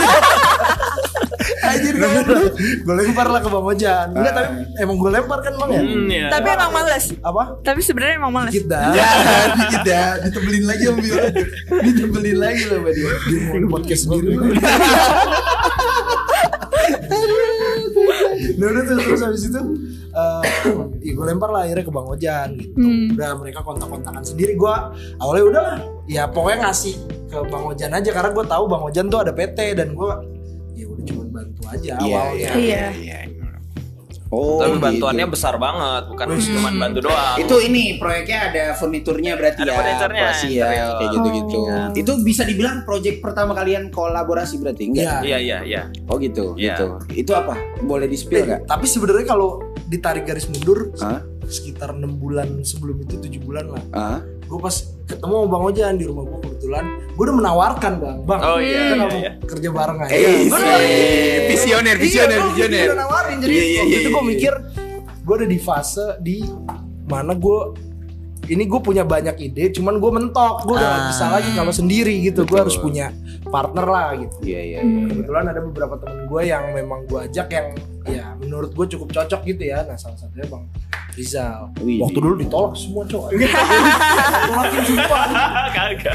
Anjir gue lempar lah ke Bang Ojan. Enggak tapi emang gue lempar kan bang ya? Hmm, ya. Tapi emang males. Apa? Tapi sebenarnya emang males. Dikit dah. Ya, dikit ya, ditebelin lagi sama Bio. Ditebelin lagi loh sama dia. Dia mau ada podcast sendiri. nah udah tuh terus habis itu eh ya gue lempar lah akhirnya ke Bang Ojan gitu. Hmm. Udah mereka kontak-kontakan sendiri gue awalnya udah lah ya pokoknya ngasih ke Bang Ojan aja karena gue tahu Bang Ojan tuh ada PT dan gue ya udah cuma bantu aja awalnya. Iya. Oh, Tapi gitu. bantuannya besar banget, bukan cuma bantu doang. Itu ini proyeknya ada furniturnya berarti Ada ya. furniturnya, Operasi ya, kayak gitu-gitu. Oh. Itu bisa dibilang proyek pertama kalian kolaborasi berarti enggak? Iya. Iya iya iya. Oh gitu, Iya. gitu. Itu apa? Boleh di-spill Eh, nggak? tapi sebenarnya kalau ditarik garis mundur Hah? sekitar enam bulan sebelum itu tujuh bulan lah Ah? gue pas ketemu sama bang Ojan di rumah gue kebetulan gue udah menawarkan bang bang Oh, iya, kita iya, iya. kerja bareng aja Eh, Gua nawarin. visioner, visioner, iya, visioner. gua udah nawarin jadi Iya, iya, waktu iya, itu gue iya. mikir gue ada di fase di mana gue ini gue punya banyak ide cuman gue mentok gue udah nggak Ah. bisa lagi kalau sendiri gitu gue harus punya partner lah gitu Iya, iya, Hmm. iya. kebetulan ada beberapa temen gue yang memang gue ajak yang ya menurut gue cukup cocok gitu ya nah salah satunya bang Rizal Wih. waktu dulu ditolak semua cowok tolakin sumpah Kagak.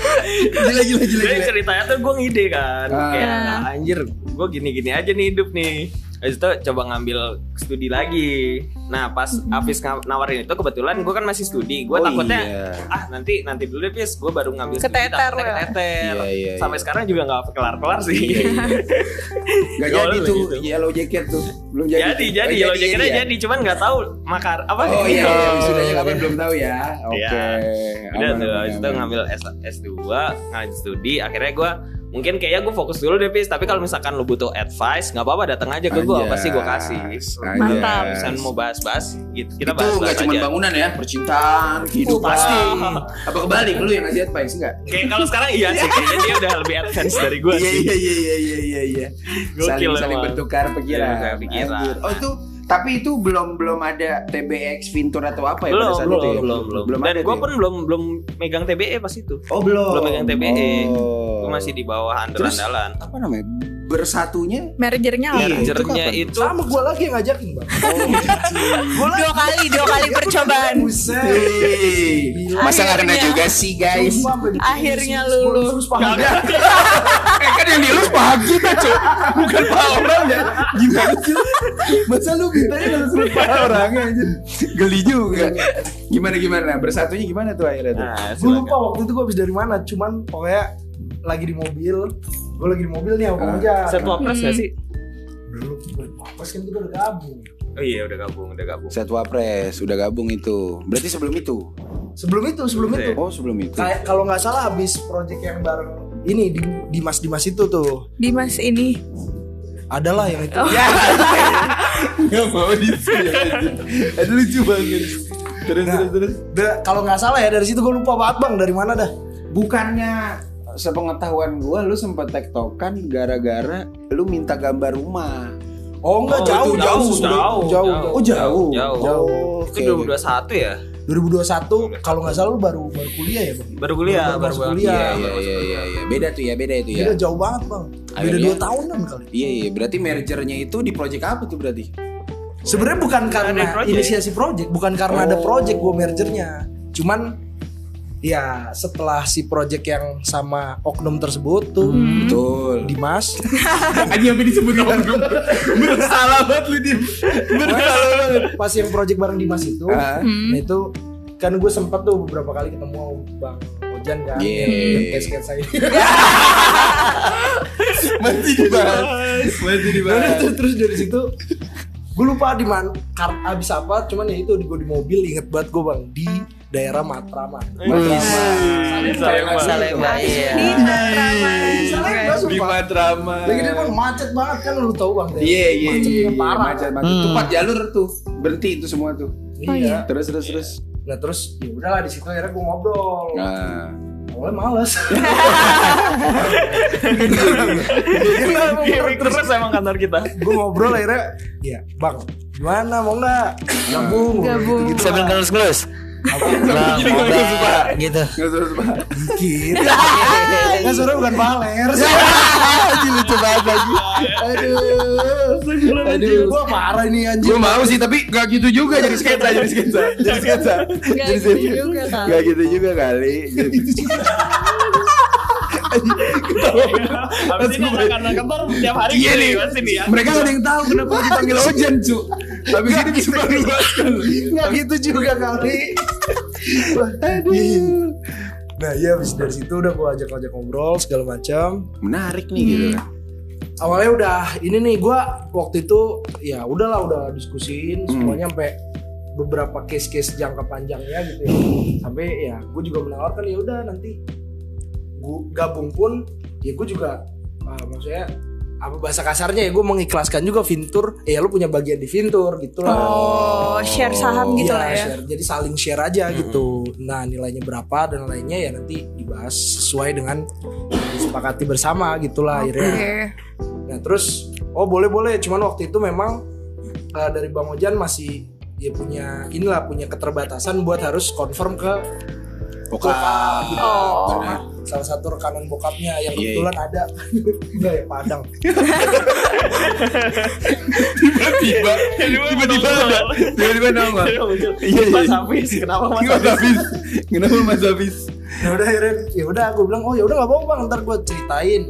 Gila, gila, gila, Jadi gila. ceritanya tuh gue ngide kan Ah. Kayak "Nah, anjir gue gini-gini aja nih hidup nih Habis itu coba ngambil studi lagi Nah pas Hafiz nga- nawarin itu kebetulan gue kan masih studi Gue Oh, takutnya iya. ah nanti nanti dulu deh Fis Gue baru ngambil studi Keteter takutnya ya. keteter Iya, iya, Sampai iya. sekarang juga gak kelar-kelar sih Gak Gak jadi boleh tuh gitu. yellow jacket tuh. Belum jadi. Jadi tuh. jadi Oh, Yellow Jacketnya ya? jadi Cuman gak tahu makar apa Oh iya, iya, wisudanya kapan iya. belum tahu ya. Oke. Iya. Udah Aman, tuh, aman, habis itu ngambil S, S2, ngambil studi Akhirnya gue mungkin kayaknya gue fokus dulu deh Fis Tapi kalau misalkan lu butuh advice nggak apa-apa datang aja ke gue Anjas, Pasti gue kasih. Mantap. Misalkan mau bahas-bahas gitu, kita itu bahas-bahas nggak cuma bangunan ya, percintaan, kehidupan. Pasti. Apa kebalik lu yang ngasih advice enggak? Kayak kalau sekarang iya sih, kayaknya dia udah lebih advance dari gue Iya sih iya iya iya iya iya iya. Saling saling bertukar pikiran. Iya, bertukar pikiran. Anjir. Oh itu tapi itu belum belum ada TBX Vintur atau apa ya belum pada saat belum, itu ya? belum belum belum dan ada gue ya? pun belum belum megang TBE pas itu Oh belum. belum megang TBE. Oh. gue masih di bawah andalan-andalan apa namanya? Bersatunya Manajernya Iya. apa? manajernya itu itu sama gue lagi yang ngajakin bang Dua kali, dua kali percobaan. Masa nggak kena juga sih guys? Akhirnya paham. eh kan yang dilus paha kita cuy Bukan paha orang ya Gimana sih Masa lu mintanya kalau suruh paha orangnya aja Geli juga Gimana gimana Bersatunya gimana tuh akhirnya tuh nah, gue lupa waktu itu gue habis dari mana cuman pokoknya lagi di mobil gue lagi di mobil nih sama Bang Ah. Ojan satu apres Hmm. gak sih belum Wapres kan kita udah gabung. Oh iya udah gabung, udah gabung. Set Wapres udah gabung itu. Berarti sebelum itu. Sebelum itu, sebelum Iya. itu. Oh, sebelum itu. Kayak kalau nggak salah habis project yang bareng ini di Dimas Dimas itu tuh. Dimas ini. Adalah yang itu. Gak mau di Aduh lucu banget. Terus Nah. terus terus. Da- kalau nggak salah ya dari situ gue lupa banget bang dari mana dah. Bukannya sepengetahuan gua lu sempet tektokan gara-gara lu minta gambar rumah. Oh enggak Oh, jauh, itu jauh, jauh, sudah- jauh, jauh, jauh. Oh jauh. Jauh. Oh, Itu oke. 2021 ya? 2021 kalau nggak salah lu baru baru kuliah ya bang. Baru kuliah, Baru baru baru kuliah. Iya iya iya iya iya. Beda tuh ya, beda itu ya. Beda jauh banget bang. Beda Akhirnya- dua tahunan kali. Iya iya, berarti mergernya itu di project apa tuh berarti? Sebenarnya bukan karena Ada project. inisiasi project, bukan karena ada Oh. project gue mergernya. Cuman ya setelah si project yang sama oknum tersebut tuh Betul. Dimas Aja sampai disebut oknum. Bersalah banget lu Dim. Bersalah banget. pas yang project bareng Dimas itu Ah. nah itu kan gue sempet tuh beberapa kali ketemu Bang Ojan kan Yeah. yang kayak sketsa ini Masih dibahas. Masih Nah, dibahas. terus, terus dari situ gue lupa di mana abis apa cuman ya itu gue di mobil inget banget gue bang di daerah Matraman Salemba. Salemba iya. Di Matraman. Salemba, Di sumpah. Matraman. Lagi dia bang macet banget kan lu tahu bang daerah Iya iya macetnya iya. parah Macet kan? macet. Hmm. Tuh empat jalur tuh. Berhenti itu semua tuh. Oh, iya. iya. Terus terus terus. nah terus ya udahlah di situ akhirnya gue ngobrol Nah. awalnya males Terus emang kantor kita. gue ngobrol akhirnya ya bang gimana mau nggak gabung Gabung. gitu, Sambil ngelus-ngelus. Lah, Jadi mau nggak nggak gitu. Nggak usah Pak. dikit kan suara bukan baler Anjing lucu banget lagi. aduh. Aduh. Gue marah ini anjing. Gue mau sih tapi gak gitu juga jadi sketsa jadi sketsa jadi sketsa. Nggak jadi gitu sketsa. Nggak gitu juga kali gitu. Habis ini anak anak kantor tiap hari Iya nih nih. ya. mereka gak ada yang tahu kenapa gua dipanggil Ojan cu habis ini bisa meluaskan. Nggak gitu juga kali. Aduh. Nah iya habis dari situ udah gue ajak ajak ngobrol segala macam. Menarik nih gitu kan. Awalnya udah ini nih gue waktu itu ya udahlah udah diskusiin semuanya sampai beberapa case-case jangka panjangnya gitu ya. Sampai ya gue juga menawarkan ya udah nanti gue gabung pun ya gue juga ah, maksudnya apa bahasa kasarnya ya gue mengikhlaskan juga Vintur ya lu punya bagian di Vintur gitu lah Oh, share saham gitu Iya, lah ya. share. jadi saling share aja gitu nah nilainya berapa dan lainnya ya nanti dibahas sesuai dengan yang disepakati bersama gitulah Oke. akhirnya Nah terus oh boleh boleh cuman waktu itu memang uh, dari Bang Ojan masih dia punya inilah punya keterbatasan buat harus confirm ke bokap gitu. Oh. Karena salah satu rekanan bokapnya yang Iya, kebetulan ada. Enggak ya Padang. Tiba-tiba tiba-tiba ada. Tiba-tiba nongol. Iya, iya. Mas Hafiz, kenapa Mas Hafiz? Hafiz? Kenapa Mas Hafiz? Nah udah akhirnya ya udah aku bilang oh ya udah nggak apa-apa bang ntar gue ceritain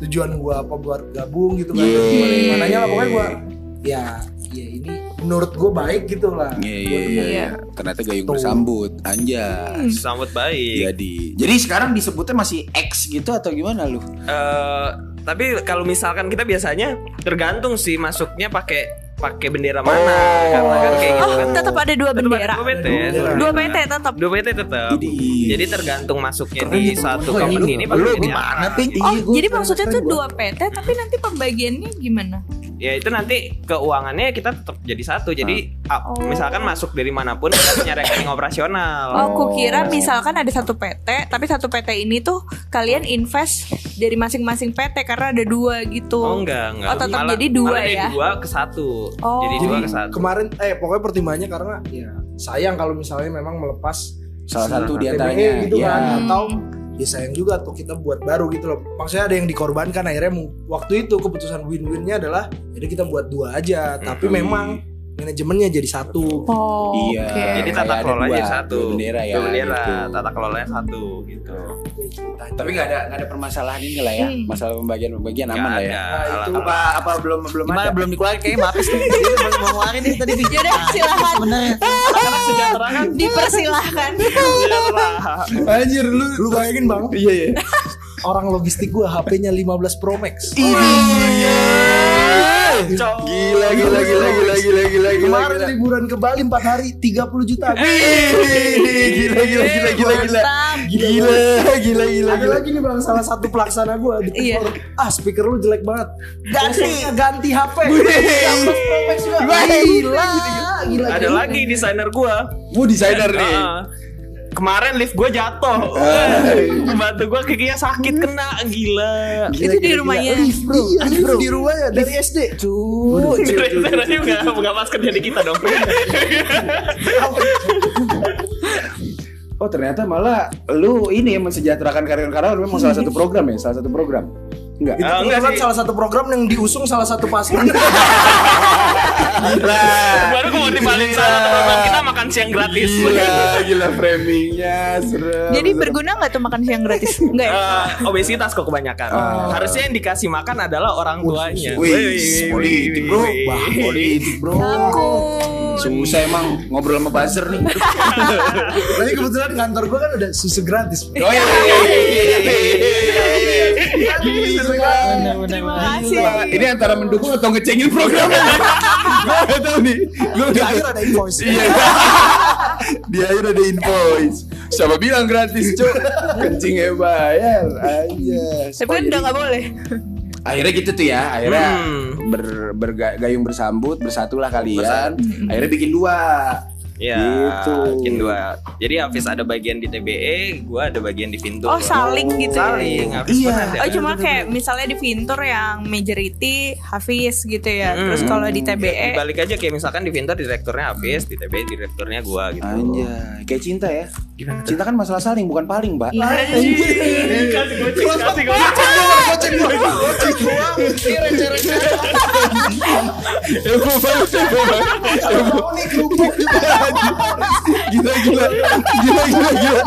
tujuan gue apa buat gabung gitu kan. Gimana gimananya lah pokoknya gue ya ya ini menurut gue baik gitu lah Iya iya iya. Iya. Ternyata gayung Tuh. bersambut anjas. Sambut baik. Jadi jadi sekarang disebutnya masih X gitu atau gimana lu? Eh, tapi kalau misalkan kita biasanya tergantung sih masuknya pakai pakai bendera mana karena kan kayak gitu Oh, kan. tetap ada dua bendera. Dua PT. Dua Dua PT tetap. Dua PT tetap. Jadi Jadi tergantung masuknya di satu Oh, company ini lu pakai di bendera mana, apa, Ping? gitu. Oh, Iya, gua jadi keren- maksudnya keren tuh dua PT tapi nanti pembagiannya gimana? Ya itu nanti keuangannya kita tetap jadi satu. Jadi ah, Oh. misalkan masuk dari mana pun kita punya rekening operasional. Oh, kukira misalkan ada satu PT, tapi satu PT ini tuh kalian invest dari masing-masing PT karena ada dua gitu. Oh enggak enggak. Oh, tetap jadi dua malah dari ya? dua ke satu. Oh. Jadi dua ke satu. kemarin eh pokoknya pertimbangannya karena ya sayang kalau misalnya memang melepas salah satu di TBE antaranya gitu ya. kan Hmm. atau ya sayang juga tuh kita buat baru gitu loh maksudnya ada yang dikorbankan akhirnya waktu itu keputusan win-winnya adalah jadi kita buat dua aja tapi Hmm. memang manajemennya jadi satu Oh, Iya. oke. Jadi tata ada kelola dua- jadi satu. dua bendera ya, Dua bendera, gitu. tata kelolanya satu gitu. Tapi nggak ada nggak ada permasalahan ini lah ya. Hmm. Masalah pembagian pembagian aman lah ya. ada. Nah, itu. Apa apa belum belum Gimana ada? belum dikeluarin kayaknya maafis nih. Dia udah mau mau ngeluarin nih tadi. Yaudah, silakan. Sebenarnya. Anak sejahtera kan? Dipersilahkan. Anjir lu lu bayangin bang Iya iya. orang logistik gua HP-nya 15 Pro Max Iya. Gila gila gila gila gila gila gila. Kemarin gila. liburan ke Bali 4 hari 30 juta. Gila gila gila gila gila. Gila gila gila Ada gila. lagi nih bang salah satu pelaksana gue di Iya. telepon. Ah speaker lu jelek banget. Ganti. Ganti HP. Gila. Gila. Ada gila. lagi desainer gua. Wah desainer nih. Kemarin lift gue jatuh. Bantu gue kakinya sakit kena gila. Itu di rumahnya. Lift bro. Iya, lift di rumahnya dari SD. Cuy. Desainernya nggak nggak pas kerja di kita dong. Oh ternyata malah lu ini yang mensejahterakan karyawan-karyawan memang salah satu program ya, salah satu program. Enggak. Itu Ah, enggak kan sih. salah satu program yang diusung salah satu paslon. Baru gue mau dibalik salah satu program kita makan siang gratis. Gila, gila framingnya serem. Jadi serem. berguna nggak tuh makan siang gratis? Enggak ya? Eh, obesitas kok kebanyakan. Harusnya yang dikasih makan adalah orang tuanya. Wih, politik bro, wih. Bah, politik bro. Takut. Susah emang ngobrol sama buzzer nih. Tapi kebetulan kantor gue kan ada susu gratis. Oh iya, iya, iya, iya, iya, Terima kasih. Ini antara mendukung atau ngecengin programnya. Gue tau nih. Gue akhir ada invoice. Iya. Di akhir ada invoice. Siapa bilang gratis, Cuk? Kencingnya bayar. Aja. Tapi kan udah nggak boleh. Akhirnya gitu tuh ya. Akhirnya Hmm. ber, bergayung bersambut, bersatulah kalian. Akhirnya bikin dua. Ya, Gitu. bikin dua. Jadi Hafiz ada bagian di TBE, gua ada bagian di Vintur. Oh saling gitu. ya? Saling. Hafiz Iya. pun ada. Oh cuma kayak misalnya di Vintur yang majority Hafiz gitu ya. Hmm. Terus kalau di TBE Dibalik aja kayak misalkan di Vintur direkturnya Hafiz, di TBE direkturnya gua gitu. Anjay, kayak cinta ya. Cinta kan masalah saling bukan paling, Mbak. Iya. Kasih goceng, kasih Goceng goceng banget. Mau nih kerupuk juga gila gila. Gila gila gila.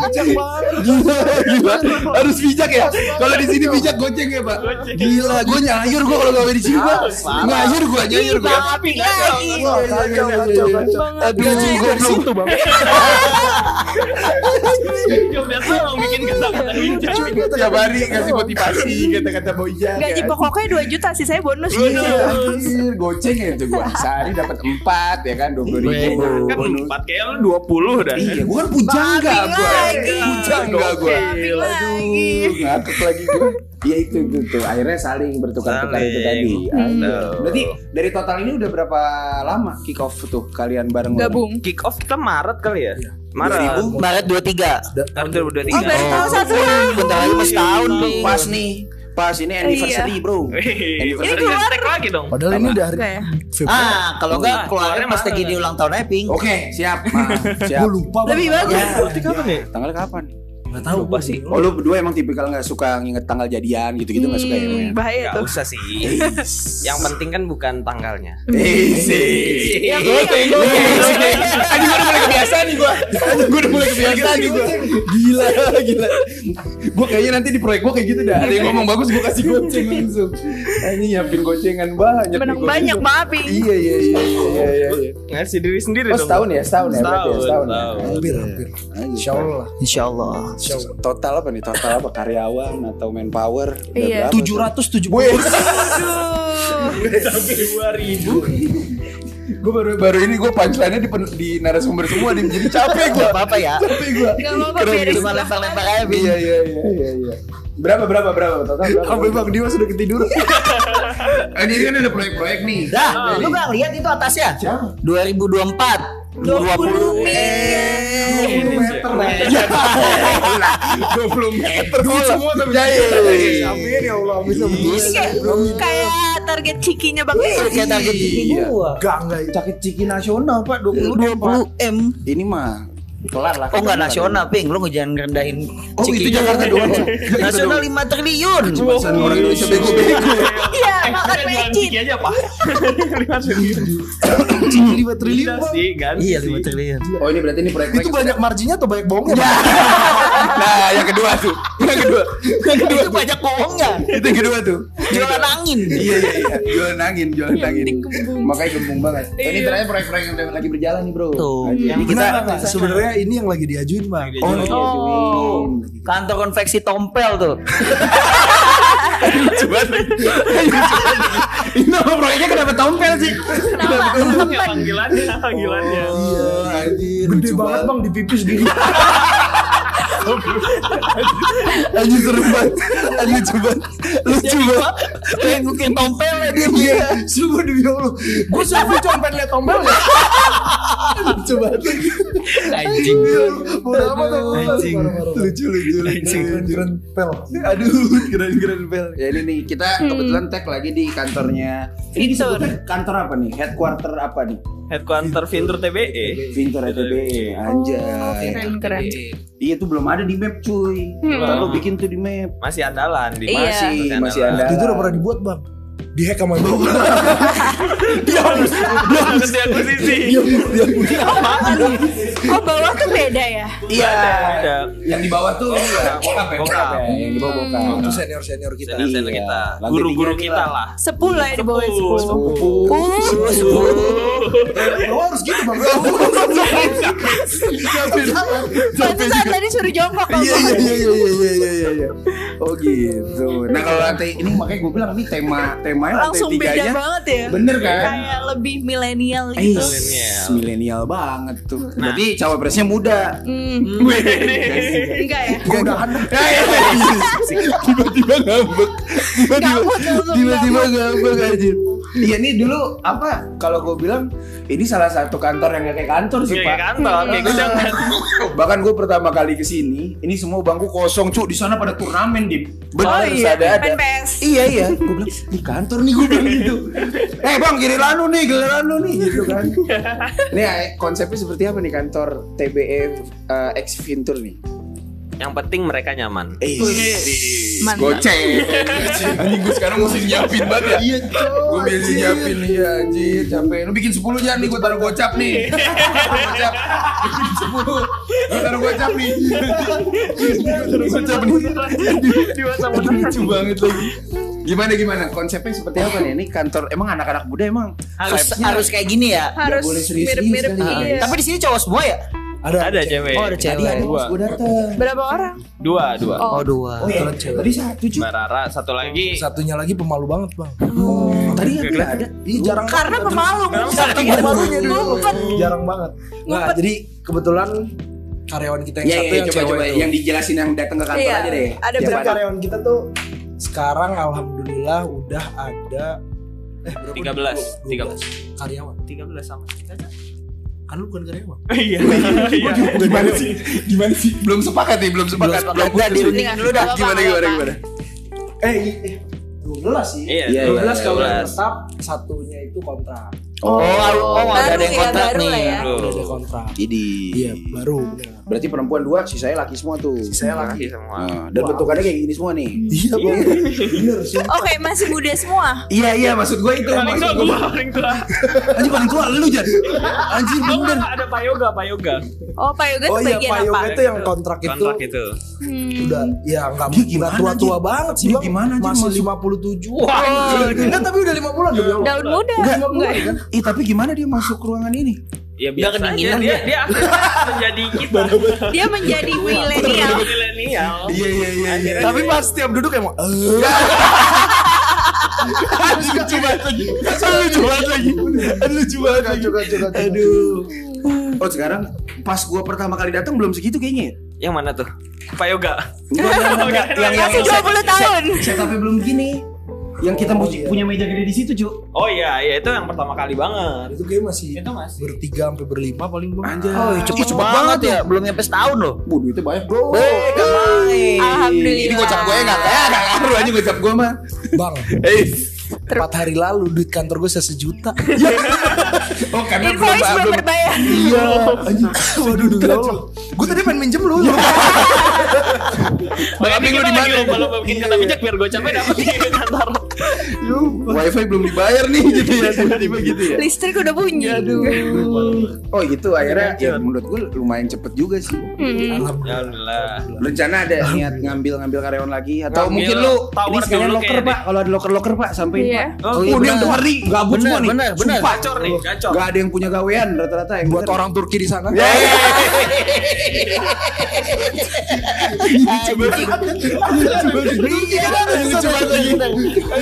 Gila gila. Harus bijak ya? Kalau di sini bijak goceng ya pak? Gila gue nyayur gue kalau gawe di sini pak. Nyayur gue nyayur gue tapi lagi tapi gue belum tuh bang. Biasa tiap hari ngasih motivasi kata-kata bijak gaji pokoknya 2 juta sih saya bonus iya goceng ya tuh gue sehari dapat 4 ya kan 20 ribu. Kan bonus. 24 kayak lu 20 dah. Iya, gua kan pujangga gua. Pujangga gua. Aduh, ngakut lagi gua. Iya itu itu tuh. Akhirnya saling bertukar-tukar itu tadi. Hmm. Berarti dari total ini udah berapa lama kick off tuh kalian bareng? Gabung. Kick off kita Maret kali ya. Iya. Maret. 2000? Maret 23. Maret 2023. Oh, baru tahu satu. Bentar lagi mau setahun iya, iya. nih. Pas nih. Pas ini anniversary, Bro. Wih, Anniversary. Ini keluar lagi dong. Padahal ini udah hari ya? Februari. Ah kalau enggak keluarnya pas lagi di ulang tahun aja ping Oke, siap. Siap. Gue lupa. Lebih bagus. Ya, Berarti kapan ya? Tanggalnya kapan? Gak tahu Lupa sih. Oh lu berdua emang tipikal nggak suka nginget tanggal jadian gitu-gitu nggak suka ya? Hmm, Men? bahaya Gak tuh. usah sih. Yang penting kan bukan tanggalnya. Eh sih. Yang Gue penting- gue Aduh gue udah mulai kebiasaan nih gue. Gue udah mulai kebiasaan nih gue. Gila gila. Gue kayaknya nanti di proyek gue kayak gitu dah. Ada yang ngomong bagus gue kasih goceng langsung. Ini nyiapin gocengan banyak. banyak Mapi. Iya iya iya iya iya. iya. Ngasih diri sendiri Oh dong. setahun ya setahun ya ya Setahun, ya. Hampir, hampir. Insya Allah lah. Insya Allah Total apa nih? Total apa karyawan atau manpower? Iya. berapa tuh? 770 Aduh. Sampai 2000. Gue baru baru ini gue punchline-nya di, pen- di narasumber semua nih jadi capek gue. apa ya Capek gue. Gak apa-apa cuma lempar-lempar aja Iya iya iya iya iya. Berapa berapa berapa total berapa? Sampai Bang Dimas sudah ketiduran. Ini kan ada proyek-proyek nih. Dah, lu gak lihat itu atasnya? Siapa? 2024 20 Eh, 20 meter. Ya. 20 meter semua tapi. Ya iya. Amin ya Allah. Bisa Kayak target cikinya Bang Iya, kayak target Iya. gua Enggak enggak. Sakit ciki nasional Pak 20 20 M Ini mah kelar lah. Oh enggak nasional ping Lu jangan rendahin Oh itu Cikinya. Jakarta doang. Nasional 5 triliun Masa orang Indonesia bego-bego. Iya makan mecin Ciki aja pak. Lima triliun. 5 triliun. Iya sih kan. Iya 5 triliun Oh ini berarti ini proyek-proyek. Itu banyak marginnya atau banyak bohongnya? Nah, yang kedua tuh. Yang kedua. Yang kedua. Itu banyak bohongnya Itu yang kedua tuh. Jualan angin Iya iya iya. Jualan angin, jualan angin. Makanya gembung banget. Ini ternyata proyek-proyek yang lagi berjalan nih, Bro. Tuh. Nah, Jadi kita. Sebenarnya ini yang lagi diajuin bang. Oh, Oh, kantor konveksi tompel tuh. Ini nama proyek Tompelnya kenapa tompel sih? Nama temen. panggilannya panggilannya Iya, anjir. Gede banget bang di pipis gini. Anjir seru banget. Anjir banget. Lucu banget. Kayak ngukin tompel ya dia. Iya, sumpah demi Allah. Gue selfie cuma pengen liat tombel ya. Lucu banget lagi. Anjing. Bodoh amat tuh. Anjing. Lucu lucu lucu. Keren pel. Aduh, keren keren bel. Ya ini nih kita kebetulan tag lagi di kantornya. Ini disebutnya kantor apa nih? Headquarter apa nih? Headquarter Vintur TBE Pinter ETB. Oh, Anjay. keren keren. Iya tuh belum ada di map cuy. Hmm. Ntar lu bikin tuh di map. masih andalan di Iya. Masih masih ada. Itu udah pernah dibuat bang. Di hack sama gue. Harus diakuisisi Oh bawah tuh beda ya? Iya. Ada. Yang di bawah tuh ya, bokap ya, bokap ya. Yang di bawah bokap. Itu senior senior kita. Senior senior Iya. kita guru-guru tiga kita lah Sepuluh lah ya di bawah Sepuluh, sepuluh. sepuluh. Uh, harus gitu bang. Pantesan tadi suruh jongkok Iya iya iya iya iya iya iya iya. Oh gitu. Nah kalau lantai ini makanya gue bilang ini tema temanya lantai langsung beda banget ya. Bener kan? Kayak lebih milenial gitu. Milenial. milenial banget tuh. Berarti cawapresnya muda. Wih. Enggak ya? Gue udahan dah. Tiba-tiba ngambek. Tiba-tiba tiba-tiba ngambek aja. Iya nih dulu apa kalau gue bilang ini salah satu kantor yang gak kayak kantor sih kayak pak. kantor kayak gue jangan Bahkan gue pertama kali ke sini, ini semua bangku kosong cuk di sana pada turnamen di. Bener Oh iya, ada ada. Iya iya, gue bilang di kantor nih gue bilang gitu. Eh bang giliran lu nih, giliran lu nih gitu kan. Nih eh, konsepnya seperti apa nih kantor TBE eh, X Venture nih? Yang penting mereka nyaman Eh, goceng. Anjing gue sekarang mesti nyiapin banget ya. Iya, Gue biasa nyiapin nih ya, anjir. Capek. Lu bikin 10 jangan nih, gue taruh gocap nih. Gocap. Bikin 10. Gue taruh gocap nih. Taruh gocap nih. di WhatsApp lucu banget lagi. Gimana gimana? Konsepnya seperti apa nih? Ini kantor emang anak-anak muda emang Harus harus kayak gini ya. Harus boleh serius-serius mirip-mirip kali. iya. Tapi di sini cowok semua ya? Ada cewek Oh, ada Tadi cewek. ada pas gue dateng. Berapa orang? dua dua Oh. Oh, dua. Oh iya, cewek. tadi satu cuy. Mbak Rara satu lagi Satunya lagi pemalu banget bang. Oh, tadi Nggak nggak ada. Iya jarang Karena banget. pemalu. Saking pemalunya dulu. Jarang banget. Nah jadi kebetulan karyawan kita yang Iya, satu iya, yang coba cewek coba itu. yang dijelasin yang datang ke kantor Iya, aja deh. ada? Jadi karyawan kita tuh sekarang alhamdulillah udah ada eh berapa? 13 12 karyawan. 13 sama Kan lu bukan karyawan. iya Gimana sih? Gimana sih? Belum sepakat nih, belum sepakat. Enggak dirundingin dulu dah. Gimana gimana gimana? Eh, eh 12 sih. Iya, Iya, 12 iya, kalau yang 12. tetap satunya itu kontrak. Oh, oh, ada yang ya, kontrak baru nih. lah ya. Bro. Udah ada kontrak. Jadi Iya, baru bener. Berarti perempuan dua, sisanya laki semua tuh. Saya lagi. lagi semua Nah, dan bentukannya kayak gini semua nih. Iya, Bang. Bener sih. Oke, masih muda semua. Iya iya maksud gue itu. paling tua gue paling tua Anjir paling tua lu Jan. Anjir bener. ada payoga payoga Oh, Pak Yoga Oh iya, Pak apa? Yoga itu yang kontrak itu kontrak itu Hmm. udah ya enggak gimana, tua-tua banget sih, gimana, Jin, Masih masuk? 57. Wah, enggak tapi udah 50-an demi Allah. Daun muda. Enggak, Enggak ya? Ih tapi gimana dia masuk ruangan ini? Ya biasa aja kedinginan dia dia. dia menjadi kita Dia menjadi milenial. milenial Iya iya iya. Tapi pas setiap duduk emang eh lucu banget lagi. Lucu banget lagi. Lucu banget lagi. Aduh. Oh sekarang pas gua pertama kali datang belum segitu kayaknya. ya? yang mana tuh payoga Enggak, enggak, enggak. Yang yang Masih 20 tahun. Saya tapi belum gini. Yang kita Oh, iya. punya meja gede di situ, Cuk. oh iya iya itu yang pertama kali banget itu kayak masih itu masih bertiga sampai berlima paling bang. Anjay. Oh, cepet banget ya. Belum nyampe setahun loh. Bu, duitnya banyak, Bro. Eh, main. Alhamdulillah. Ini gocap gue enggak kayak enggak ngaruh aja gocap gue mah. Bang, Eh. empat hari lalu duit kantor gue sejuta. Oh, karena belum belum berbayar. Iya, anjing. Waduh, Allah. Gue tadi pengen minjem lu. Makanya Tapi lu di mana? lomba-lomba bikin kata bijak biar gue capek dapet. Di kantor Wifi belum dibayar nih gitu ya tiba-tiba gitu ya. Listrik udah bunyi. Oh gitu akhirnya ya menurut gue lumayan cepet juga sih. Hmm. Alhamdulillah. Rencana ada niat ngambil-ngambil karyawan lagi? Atau Ngambil mungkin lu ini sekalian loker pak? Kalau ada loker-loker pak sampai Iya. Oh, Oh, iya, ini yang nih gabut Benar, semua nih. benar, benar. Gacor nih gacor. Gak ada yang punya gawean rata-rata yang Buat orang Turki di sana. Ya, Coba Lucu banget lagi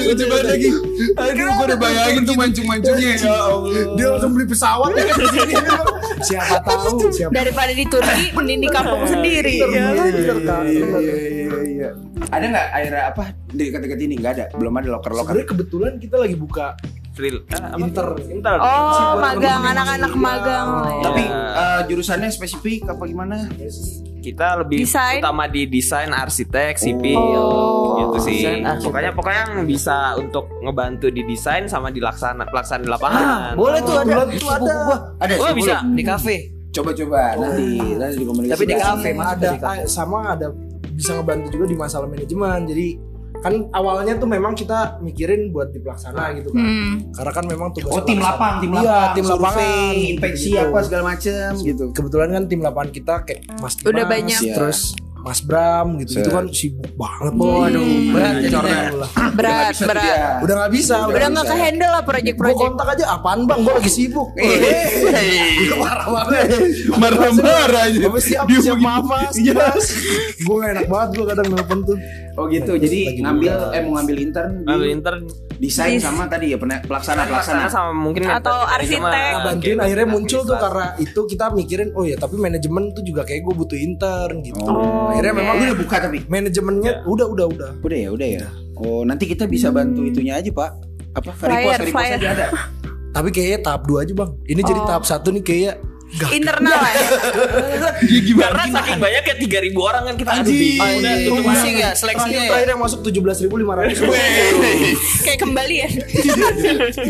Lucu banget lagi Aduh gue udah bayangin tuh mancung-mancungnya Ya Allah Dia langsung beli pesawat ya. Siapa tahu siapa Daripada di Turki, mending di kampung sendiri. ya kan? Bener kan? Iya, iya, iya, iya. Ada nggak akhirnya apa di dekat-dekat ini? Nggak ada. Belum ada loker-loker. Sebenarnya kebetulan kita lagi buka Real. Eh, apa Inter. Inter. Oh, buat magang anak-anak magang. iya. Tapi Iya. eh, jurusannya spesifik apa gimana? kita lebih Desain. utama di desain arsitek sipil Oh. gitu sih Desain arsitek. pokoknya pokoknya yang bisa untuk ngebantu di desain sama di laksana pelaksanaan di lapangan Boleh tuh ada. Kebetulan Itu tuh ada. buku gua. Ada Oh sih, bisa boleh. di kafe. Coba-coba nanti nanti di komunikasi. Tapi di kafe, Mas. ada ah, sama ada bisa ngebantu juga di masalah manajemen jadi kan awalnya tuh memang kita mikirin buat di pelaksana gitu kan Hmm. karena kan memang tugas Oh tim pelaksana. lapang, tim Iya, lapang, tim survei, lapangan infeksi gitu. apa segala macem gitu. kebetulan kan tim lapangan kita kayak Mas Dimas, Udah banyak. Iya. terus Mas Bram gitu itu kan sibuk banget Waduh, berat Iya, jadinya. jadinya Berat, berat. udah nggak bisa Udah udah nggak bisa. ke handle lah gue project-project. kontak aja apaan bang gue lagi sibuk Eh, marah banget marah-marah aja. Apa siap Dia siap maaf mas Iya. gue gak enak banget gue kadang nelfon tuh Oh gitu. Jadi buka. ngambil eh mau ngambil intern Ngambil di intern desain Dis- sama tadi ya pelaksana pelaksana pelaksana. sama mungkin Atau arsitek. manajemen. bantuin Kayak akhirnya muncul tuh karena itu kita mikirin oh ya tapi manajemen tuh juga kayak gue butuh intern gitu Oh. akhirnya memang Udah buka tapi. manajemennya udah udah udah Udah ya, udah ya. Oh, nanti kita bisa bantu itunya aja, Pak. Apa? Flyer, repost, repost flyer. aja ada. tapi kayaknya tahap dua aja bang ini jadi Oh. tahap satu nih kayak gak Internal ya. karena saking banyak ya 3000 orang kan kita aduh Anjing. bingung. Ah, udah tutup pusing ya seleksinya ya. terakhir yang masuk tujuh belas ribu lima ratus Kayak kembali ya.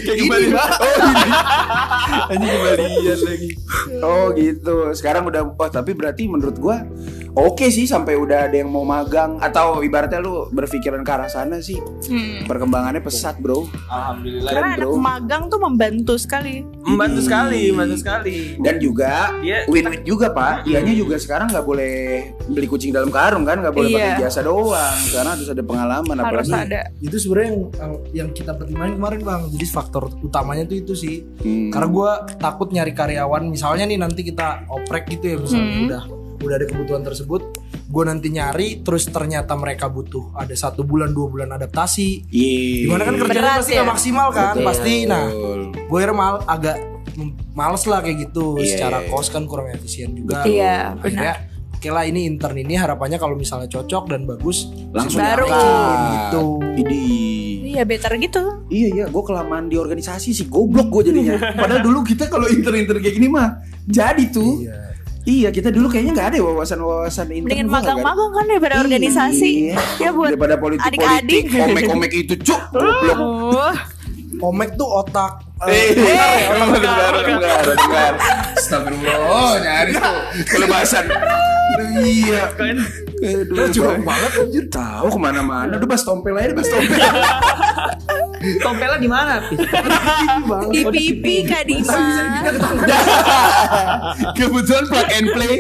Kayak kembali. Oh, ini. Ini kembalian lagi. Oh, gitu. Sekarang udah oh tapi berarti menurut gua oke sih sampai udah ada yang mau magang atau ibaratnya lu berpikiran ke arah sana sih. Hmm. Perkembangannya pesat, Bro. alhamdulillah Karena Keren, anak bro. magang tuh membantu sekali. membantu sekali membantu sekali Dan juga Dia- win-win juga, Pak. Dianya juga sekarang nggak boleh beli kucing dalam karung kan, nggak boleh Iya. pakai jasa doang. Karena harus ada pengalaman Harus apalagi. ada. itu sebenarnya yang, yang yang kita pertimbangin kemarin bang jadi faktor utamanya tuh itu sih Hmm. karena gue takut nyari karyawan misalnya nih nanti kita oprek gitu ya misalnya Hmm. udah udah ada kebutuhan tersebut gue nanti nyari terus ternyata mereka butuh ada satu bulan dua bulan adaptasi Iya. gimana kan kerjanya Berat pasti ya. nggak maksimal kan Betul. pasti nah gue akhirnya mal agak males lah kayak gitu Iya, secara iya. kos kan kurang efisien juga Iya, akhirnya oke lah ini intern ini harapannya kalau misalnya cocok dan bagus Langsung Baru. diangkat. gitu Idi. Iya better gitu. Iya iya, gue kelamaan di organisasi sih, goblok gue jadinya. Padahal dulu kita kalau intern-intern kayak gini mah jadi tuh. Iya. Iya, kita dulu kayaknya nggak ada ya wawasan-wawasan intern. Mendingan magang-magang kan daripada Iya. organisasi. Ya buat daripada politik-politik, adik-adik. omek-omek itu cuk, goblok. Oh, Omek tuh otak Eh, orang dengar, dengar, dengar. Astagfirullah, nyaris tuh kelebasan. Iya. Aduh, jorok banget anjir. Tahu ke mana-mana. Udah bahas tompel aja, bahas tompel. Tompelnya di mana? Pis? di pipi Kak Dima. Kebetulan plug and play.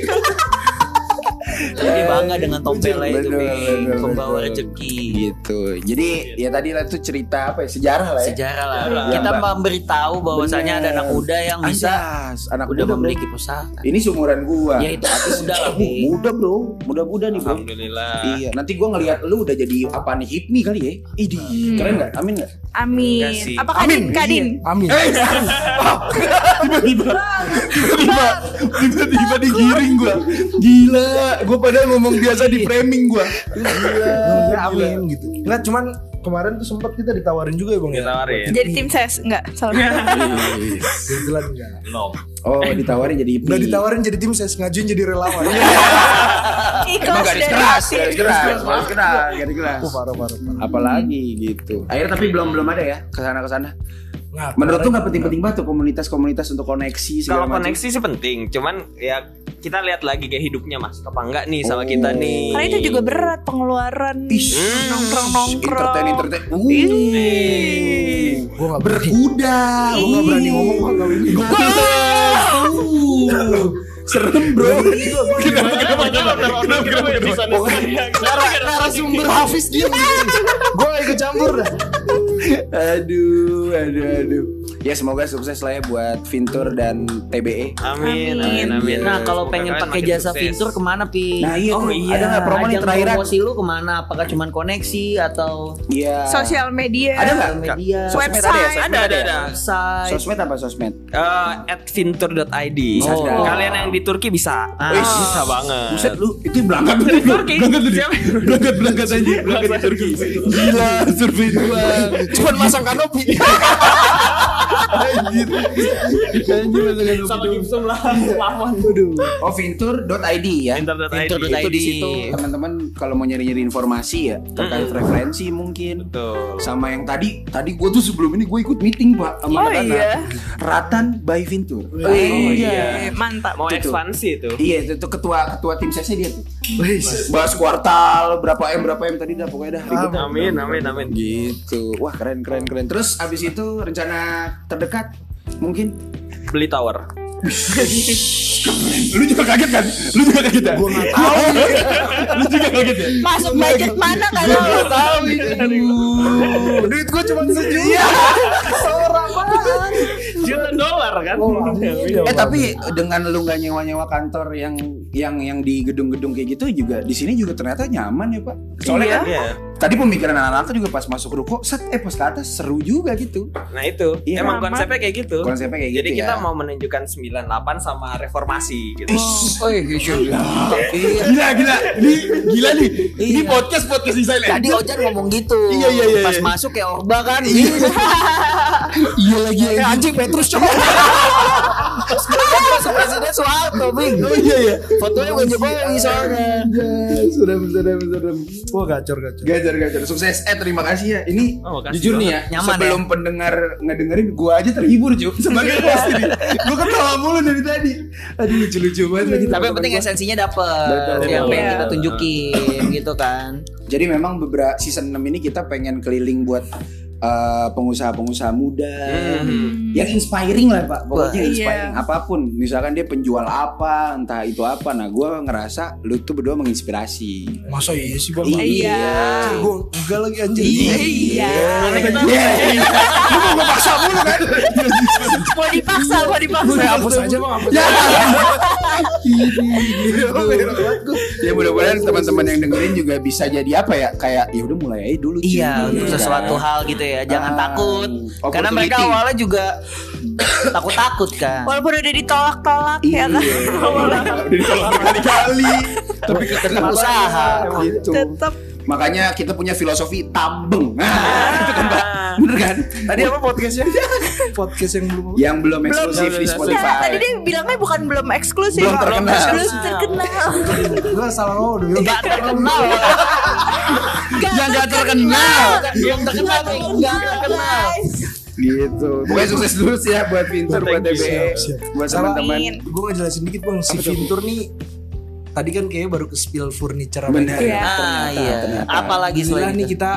Jadi bangga dengan tompelnya itu, Bener, Pembawa rezeki. Gitu. Jadi ya tadi lah tuh cerita apa ya? Sejarah lah ya. Sejarah lah. Iya, Kita memberitahu bahwasanya ada anak muda yang bisa Anjas, anak udah muda, memiliki perusahaan. Ini seumuran gua. Ya itu arti muda lah, muda bro, muda-muda nih bro. alhamdulillah Iya, nanti gua ngelihat lu udah jadi apa nih hipmi kali ya? Idi, keren nggak? Amin nggak? Amin. Apa Kadin? Kadin. Amin. tiba-tiba, tiba-tiba, tiba-tiba digiring gua. Gila, gua padahal ngomong biasa di framing gua. Gila, Amin gitu. Enggak cuman kemarin tuh sempat kita ditawarin juga ya Bang ya. ditawarin Jadi tim ses enggak? Sorry. Kebetulan enggak. Oh, ditawarin jadi hipmi. Udah ditawarin jadi tim ses ngajuin jadi relawan. Ikhlas dari keras, garis keras, garis keras, garis keras. Parah parah. parah. Apalagi gitu. Akhirnya tapi belum belum ada ya ke sana ke sana. Nah, Menurut tuh nggak penting-penting banget tuh komunitas-komunitas untuk koneksi segala kalau koneksi sih penting cuman ya kita lihat lagi kayak hidupnya mas apa enggak nih sama Oh. kita nih Karena itu juga berat pengeluaran. Ish. Nongkrong-nongkrong. Entertain, entertain. Uh. Gua enggak berani. Berkuda. Gua enggak berani ngomong kalau ini. Uh. Serem bro. Kenapa kenapa kenapa kenapa kenapa kenapa? Narasumber Hafiz dia. Gua enggak ikut campur dah. Aduh, aduh, aduh. Ya semoga sukses lah ya buat Vintur dan TBE. Amin, Amin. amin. Nah, kalau Semoga pengen kalian pakai jasa sukses. Vintur ke mana, Pi? Nah, iya Oh, iya. Ada nggak promo nih Ajang terakhiran? promosi lu ke mana? Apakah cuman koneksi atau Iya. Sosial media. Ada nggak? media? Sosmed ada ya? Ada, ada, ya? ada. Website. Sosmed apa sosmed? Eh, at vintur.id. Oh. Kalian yang di Turki bisa. Ah. Wih, bisa banget. Buset lu itu berangkat tuh. Turki. Siapa? Berangkat berangkat aja, berangkat di Turki. Gila, survei doang. Cuman masang kanopi. Anjir. Anjir masakan Sama Gibson lah. Lawan. Oh, vintur.id ya. Vintur.id. Vintur.id. Itu di situ teman-teman kalau mau nyari-nyari informasi ya terkait referensi mungkin. Betul. Sama yang tadi, tadi gue tuh sebelum ini gue ikut meeting pak sama Oh iya. Ratan by Vintur. Oh, iya. Eh, Mantap. Mau Itu ekspansi itu. Iya itu ketua ketua tim sesnya dia tuh. Bahas kuartal berapa m berapa m tadi dah pokoknya dah ribet. Amin, amin, amin. Gitu. Wah keren keren keren. Terus abis itu rencana terdekat mungkin Beli tower. lu juga kaget kan? Lu juga kaget ya? Gua nggak tahu. lu juga kaget ya? Masuk budget mana kalau Gua tahu ini. Duit gue cuma sejuta. Juta dolar kan? Eh tapi dengan lu nggak nyewa-nyewa kantor yang yang yang di gedung-gedung kayak gitu juga di sini juga ternyata nyaman ya pak. Soalnya Iya. kan Iya. tadi pemikiran anak-anak juga pas masuk ruko, set eh pas ke atas seru juga gitu. Nah itu, Iya. emang Aman. konsepnya kayak gitu. Konsepnya kayak Jadi gitu kita ya. mau menunjukkan 98 sama reformasi gitu. Oh, iya, iya. Iya. Gila gila, ini gila nih. Ini Iya. podcast podcast di silent. Tadi Ojan ngomong gitu. Iya, iya, iya, Pas iya. masuk kayak Orba kan. Iya lagi Eh, anjing Petrus coba. Masuk presiden Soeharto, Bing. Oh iya ya. Fotonya bukan Jokowi soalnya. Sudah sudah sudah. Wah gacor gacor. Gajar gajar sukses. Eh terima kasih ya. Ini Oh, jujur nih ya. Nyaman sebelum pendengar ngedengerin gua aja terhibur cuy. Sebagai host ini. Gua ketawa mulu dari tadi. Aduh lucu-lucu banget lagi. Tapi yang penting esensinya dapet. Yang pengen Iya. kita tunjukin gitu kan Jadi memang beberapa season 6 ini kita pengen keliling buat eh, pengusaha-pengusaha muda Hmm. yang inspiring lah pak pokoknya inspiring iya. apa pun misalkan dia penjual apa entah itu apa nah gue ngerasa lu tuh berdua menginspirasi Masa iya sih bang? Iya. Gue enggak lagi anjing. Iya. Iya. Lu mau gue paksa mulu kan? Mau dipaksa, mau dipaksa. Saya hapus aja bang hapus. Ya. Gitu. ya mudah-mudahan teman-teman yang dengerin juga bisa jadi apa ya kayak ya udah mulai aja dulu. Iya untuk Iya. sesuatu hal gitu ya Jangan Ah, takut Karena mereka awalnya juga Takut-takut kan Walaupun udah ditolak-tolak ya kan. Udah ditolak berkali-kali tapi Tetap usaha gitu. Tetap Makanya kita punya filosofi tambeng. Nah, itu kan Pak. Bener kan? Tadi apa podcastnya? Podcast yang belum. Yang belum eksklusif di belum, Nah, tadi Spotify. dia bilangnya bukan belum eksklusif. Belum terkenal. Belum terkenal. Gue salah ngomong dulu. Terkenal Yang gak terkenal. Yang terkenal Gak terkenal Gitu. Pokoknya sukses dulu sih ya buat Pintur, buat siap. buat teman-teman. Gue ngejelasin dikit bang, si? Vintur nih tadi kan kayaknya baru ke spill furniture apa Bener. gitu. Iya. Ah iya ternyata. Apalagi selain nih kita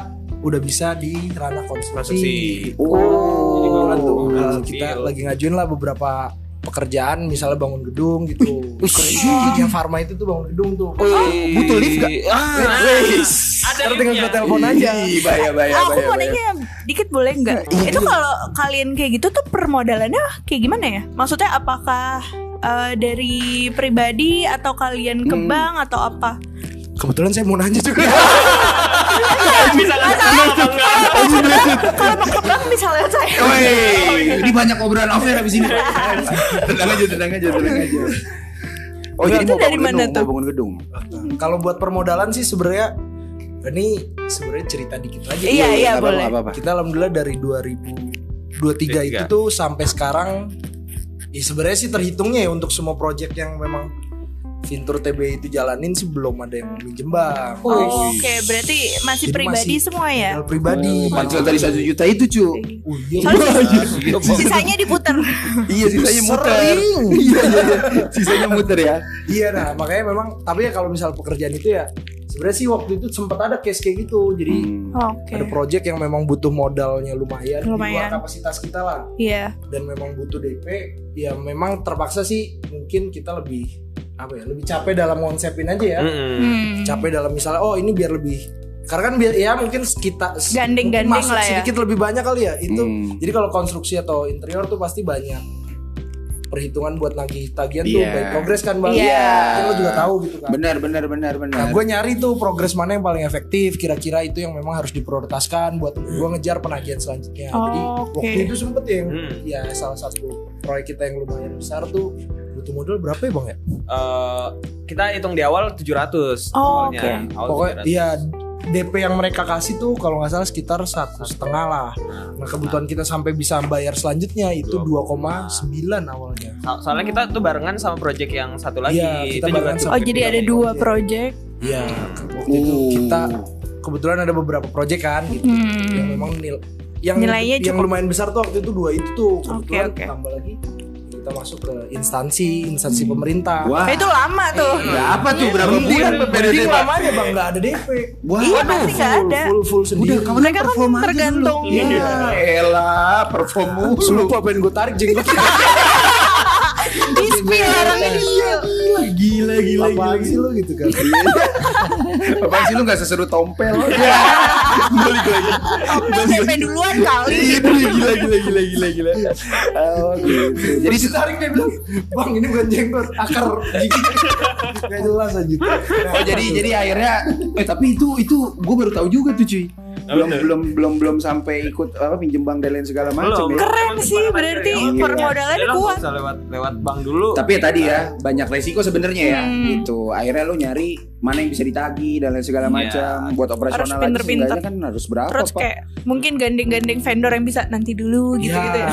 udah bisa di ranah konstruksi. Konstruksi. Oh, tuh, Oh, feel. kita lagi ngajuin lah beberapa pekerjaan misalnya bangun gedung gitu. Wih. Yang Farma itu tuh bangun gedung tuh. Wih. butuh lift gak? Ah, Ada tinggal gue telepon aja. Bahaya, bahaya, Aku mau nanya dikit boleh nggak? Itu kalau kalian kayak gitu tuh permodalannya kayak gimana ya? Maksudnya apakah eh, dari pribadi atau kalian ke Hmm. bank atau apa? Kebetulan saya mau nanya juga. Bisa? Kalau mau misalnya saya. Woi, ini banyak obrolan off air abis ini. tenang aja, tenang aja, tenang aja. Oh, jadi Itu mau dari mana gedung, tuh? bangun gedung. Kalau buat permodalan sih sebenarnya ini sebenarnya cerita dikit aja. Iya, iya, boleh. Kita alhamdulillah dari 2023 itu Tiga. tuh sampai sekarang ya sebenarnya sih terhitungnya ya untuk semua project yang memang Vintur TB itu jalanin sih belum ada yang minjem bang. Oh, Oke, berarti masih Jadi pribadi masih semua ya? Modal pribadi. Pancal tadi satu juta itu cu. Oh, iya. Soalnya sisanya diputer. Iya sisanya muter. Iya iya iya. Sisanya muter ya. Iya nah makanya memang tapi ya kalau misal pekerjaan itu ya sebenarnya sih waktu itu sempat ada case kayak gitu jadi Hmm. Oke. ada project yang memang butuh modalnya lumayan, di Lumayan. luar kapasitas kita lah Iya. dan memang butuh DP ya memang terpaksa sih mungkin kita lebih apa ya lebih capek dalam konsepin aja ya. Hmm. capek dalam misalnya oh ini biar lebih karena kan bi- ya mungkin kita mungkin masuk lah ya. sedikit lebih banyak kali ya itu Hmm. jadi kalau konstruksi atau interior tuh pasti banyak perhitungan buat nagih tagihan tuh Iya. by progress kan bang Iya. Kan lo juga tahu gitu kan Benar benar benar Nah, benar. gue nyari tuh progres mana yang paling efektif. Kira-kira itu yang memang harus diprioritaskan buat gue ngejar penagihan selanjutnya. Jadi Oh, oke. waktu itu sempet yang Hmm. ya salah satu proyek kita yang lumayan besar tuh butuh modal berapa ya bang ya? Eh, kita hitung di awal 700 Oh, awalnya. oke. Awal Pokoknya 700. iya DP yang mereka kasih tuh kalau nggak salah sekitar satu setengah lah. Nah kebutuhan kita sampai bisa bayar selanjutnya itu 2,9 awalnya. So- soalnya kita tuh barengan sama project yang satu lagi. Iya, kita itu juga barengan tuh Oh sama- jadi ada dua project. Iya waktu itu Uh. kita kebetulan ada beberapa proyek kan gitu. Hmm. yang memang nil yang Nilainya yang cukup- lumayan besar tuh waktu itu dua itu tuh Oke, kebetulan oke. tambah lagi kita masuk ke instansi instansi pemerintah Wah. Eh, itu lama tuh. Berapa tuh berapa bulan mending PDD? lamanya bang nggak ada DP Wah. Iya pasti nggak full, ada. full full sendiri Udah kamu Mereka kan perform aja tergantung. dulu. Ya elah perform mulu. lupa pengen gue tarik jenggot Di spill ini. gila gila gila sih lo gitu kan Apaan sih lu gak seseru tompel? Balik lagi. Sampai duluan kali. Gila gila gila gila gila. Oh gitu. jadi si tarik dia bilang bang ini bukan jenggot akar nggak jelas aja Oh jadi jadi akhirnya eh tapi itu itu gue baru tahu juga tuh cuy. Belum belum belum belum sampai ikut apa pinjem bank dan lain segala macam ya. Keren sih berarti Iya. permodalannya lo kuat. bisa lewat lewat bank dulu. Tapi ya tadi ya banyak resiko sebenarnya ya Hmm. gitu. Akhirnya lu nyari mana yang bisa ditagi dan lain segala Iya. macam buat operasional Harus lagi pinter-pinter. seenggaknya kan harus berapa Terus Pak? kayak mungkin gandeng-gandeng vendor yang bisa nanti dulu gitu-gitu ya.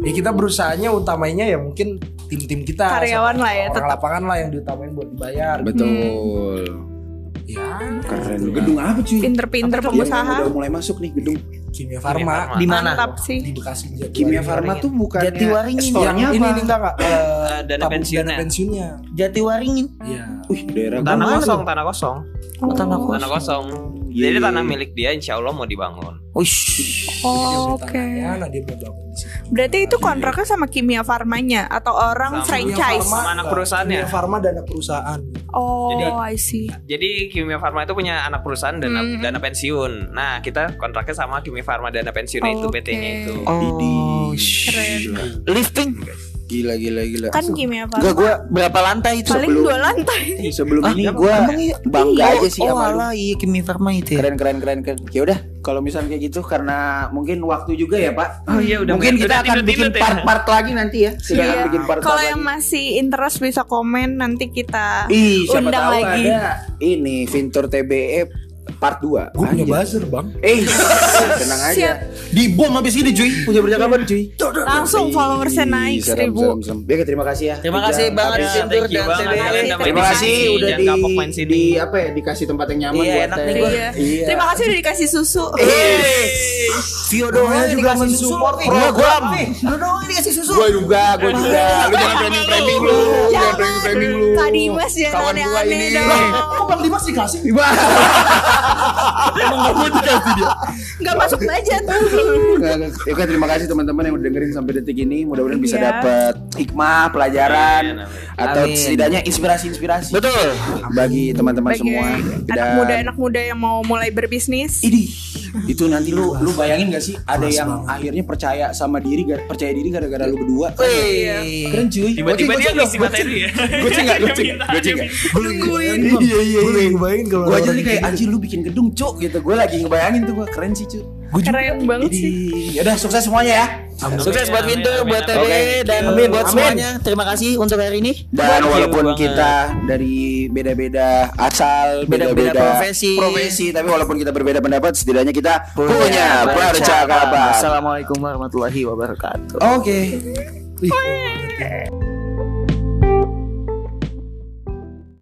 ya kita berusahanya utamanya ya mungkin tim-tim kita Karyawan lah ya, orang tetap. lapangan lah yang diutamain buat dibayar Betul. Ya Keren. Gedung apa cuy? Pinter-pinter pengusaha. udah mulai masuk nih gedung kimia Farma. Di mana? Mantap sih. di Bekasi Jatiwaringin. Kimia Farma tuh bukan Jatiwaringin. yang store-nya ini apa? nih eh, Eh, dana pensiunnya. dana pensiunnya Jatiwaringin. iya Wih, daerah tanah mana kosong, tanah kosong, Oh, tanah kosong. tanah kosong. Iya, Jadi iya, tanah iya. milik dia insya Allah mau dibangun. Oh, Oke. beli tanahnya, nah dia bangun Berarti itu kontraknya sama kimia farmanya atau orang Sama franchise? Sama anak perusahaannya. Kimia Farma dana perusahaan Oh, Jadi- I see. Jadi Kimia Farma itu punya anak perusahaan dana Hmm. dana pensiun. Nah kita kontraknya sama Kimia Farma dana pensiun itu Oke. PT-nya itu. Oh, Keren. lifting. Gila gila gila. Kan kimia Gua farma. gua berapa lantai itu? Paling sebelum- dua lantai. Sebelum Ah, ini gue iya? bangga Iya. aja sih oh, sama lu. alah, iya Kimi Farma itu ya. Keren keren keren keren. Ya udah, kalau misalnya kayak gitu karena mungkin waktu juga ya Pak. Oh iya udah mungkin udah kita akan bikin ya. part-part lagi nanti ya. Kita akan Iya. bikin part-part Kalau lagi. yang masih interest bisa komen nanti kita Ih, siapa undang tahu lagi. ada ini Vintor TBE part 2. gue punya buzzer bang Eh, tenang aja. Siap. Di bom habis ini cuy. Punya percakapan cuy. Langsung followersnya naik seribu. Oke, terima kasih ya. Terima kasih Vintur thank you dan udah Terima kasih udah di, di apa ya dikasih tempat yang nyaman Iya, buat enak nih. Iya. Iya. Terima kasih udah dikasih susu. Vio doang Namanya yang juga mensupport program. Yang dikasih susu. Gue juga, gue juga. Lu jangan framing framing lu, jangan framing framing lu. Kak Dimas jangan Kawan gua aneh-aneh ini. dong. kok bang Dimas dikasih. Emang gak mau dikasih dia. Nggak masuk budget. Ya kan, terima kasih teman-teman yang udah dengerin sampai detik ini. Mudah-mudahan bisa Iya. dapat hikmah, pelajaran, Amin, atau Amin. setidaknya inspirasi-inspirasi. Betul. Bagi teman-teman semua. anak muda anak muda yang mau mulai berbisnis. Idih, itu nanti lu lu bayangin gak sih ada Kelas yang banget. akhirnya percaya sama diri percaya diri gara-gara lu berdua. Wih. Keren cuy. Tiba-tiba dia ngisi materi ya. Gue cek gak, gue cek gue cek gak. nungguin Iya iya gue iya. ngebayangin kalau Gue aja nih kayak gitu. anjir lu bikin gedung cuk gitu. Gue lagi ngebayangin tuh gue keren sih cuk. Keren banget sih. Yaudah sukses semuanya ya. Sukses buat amin, buat. TBE Oke. dan Amin, buat semuanya. Terima kasih untuk hari ini. Dan walaupun kita dari beda-beda asal, Beda-beda profesi. profesi, tapi walaupun kita berbeda pendapat, setidaknya kita Punya punya percakapan. Assalamualaikum warahmatullahi wabarakatuh. Oke. Wih,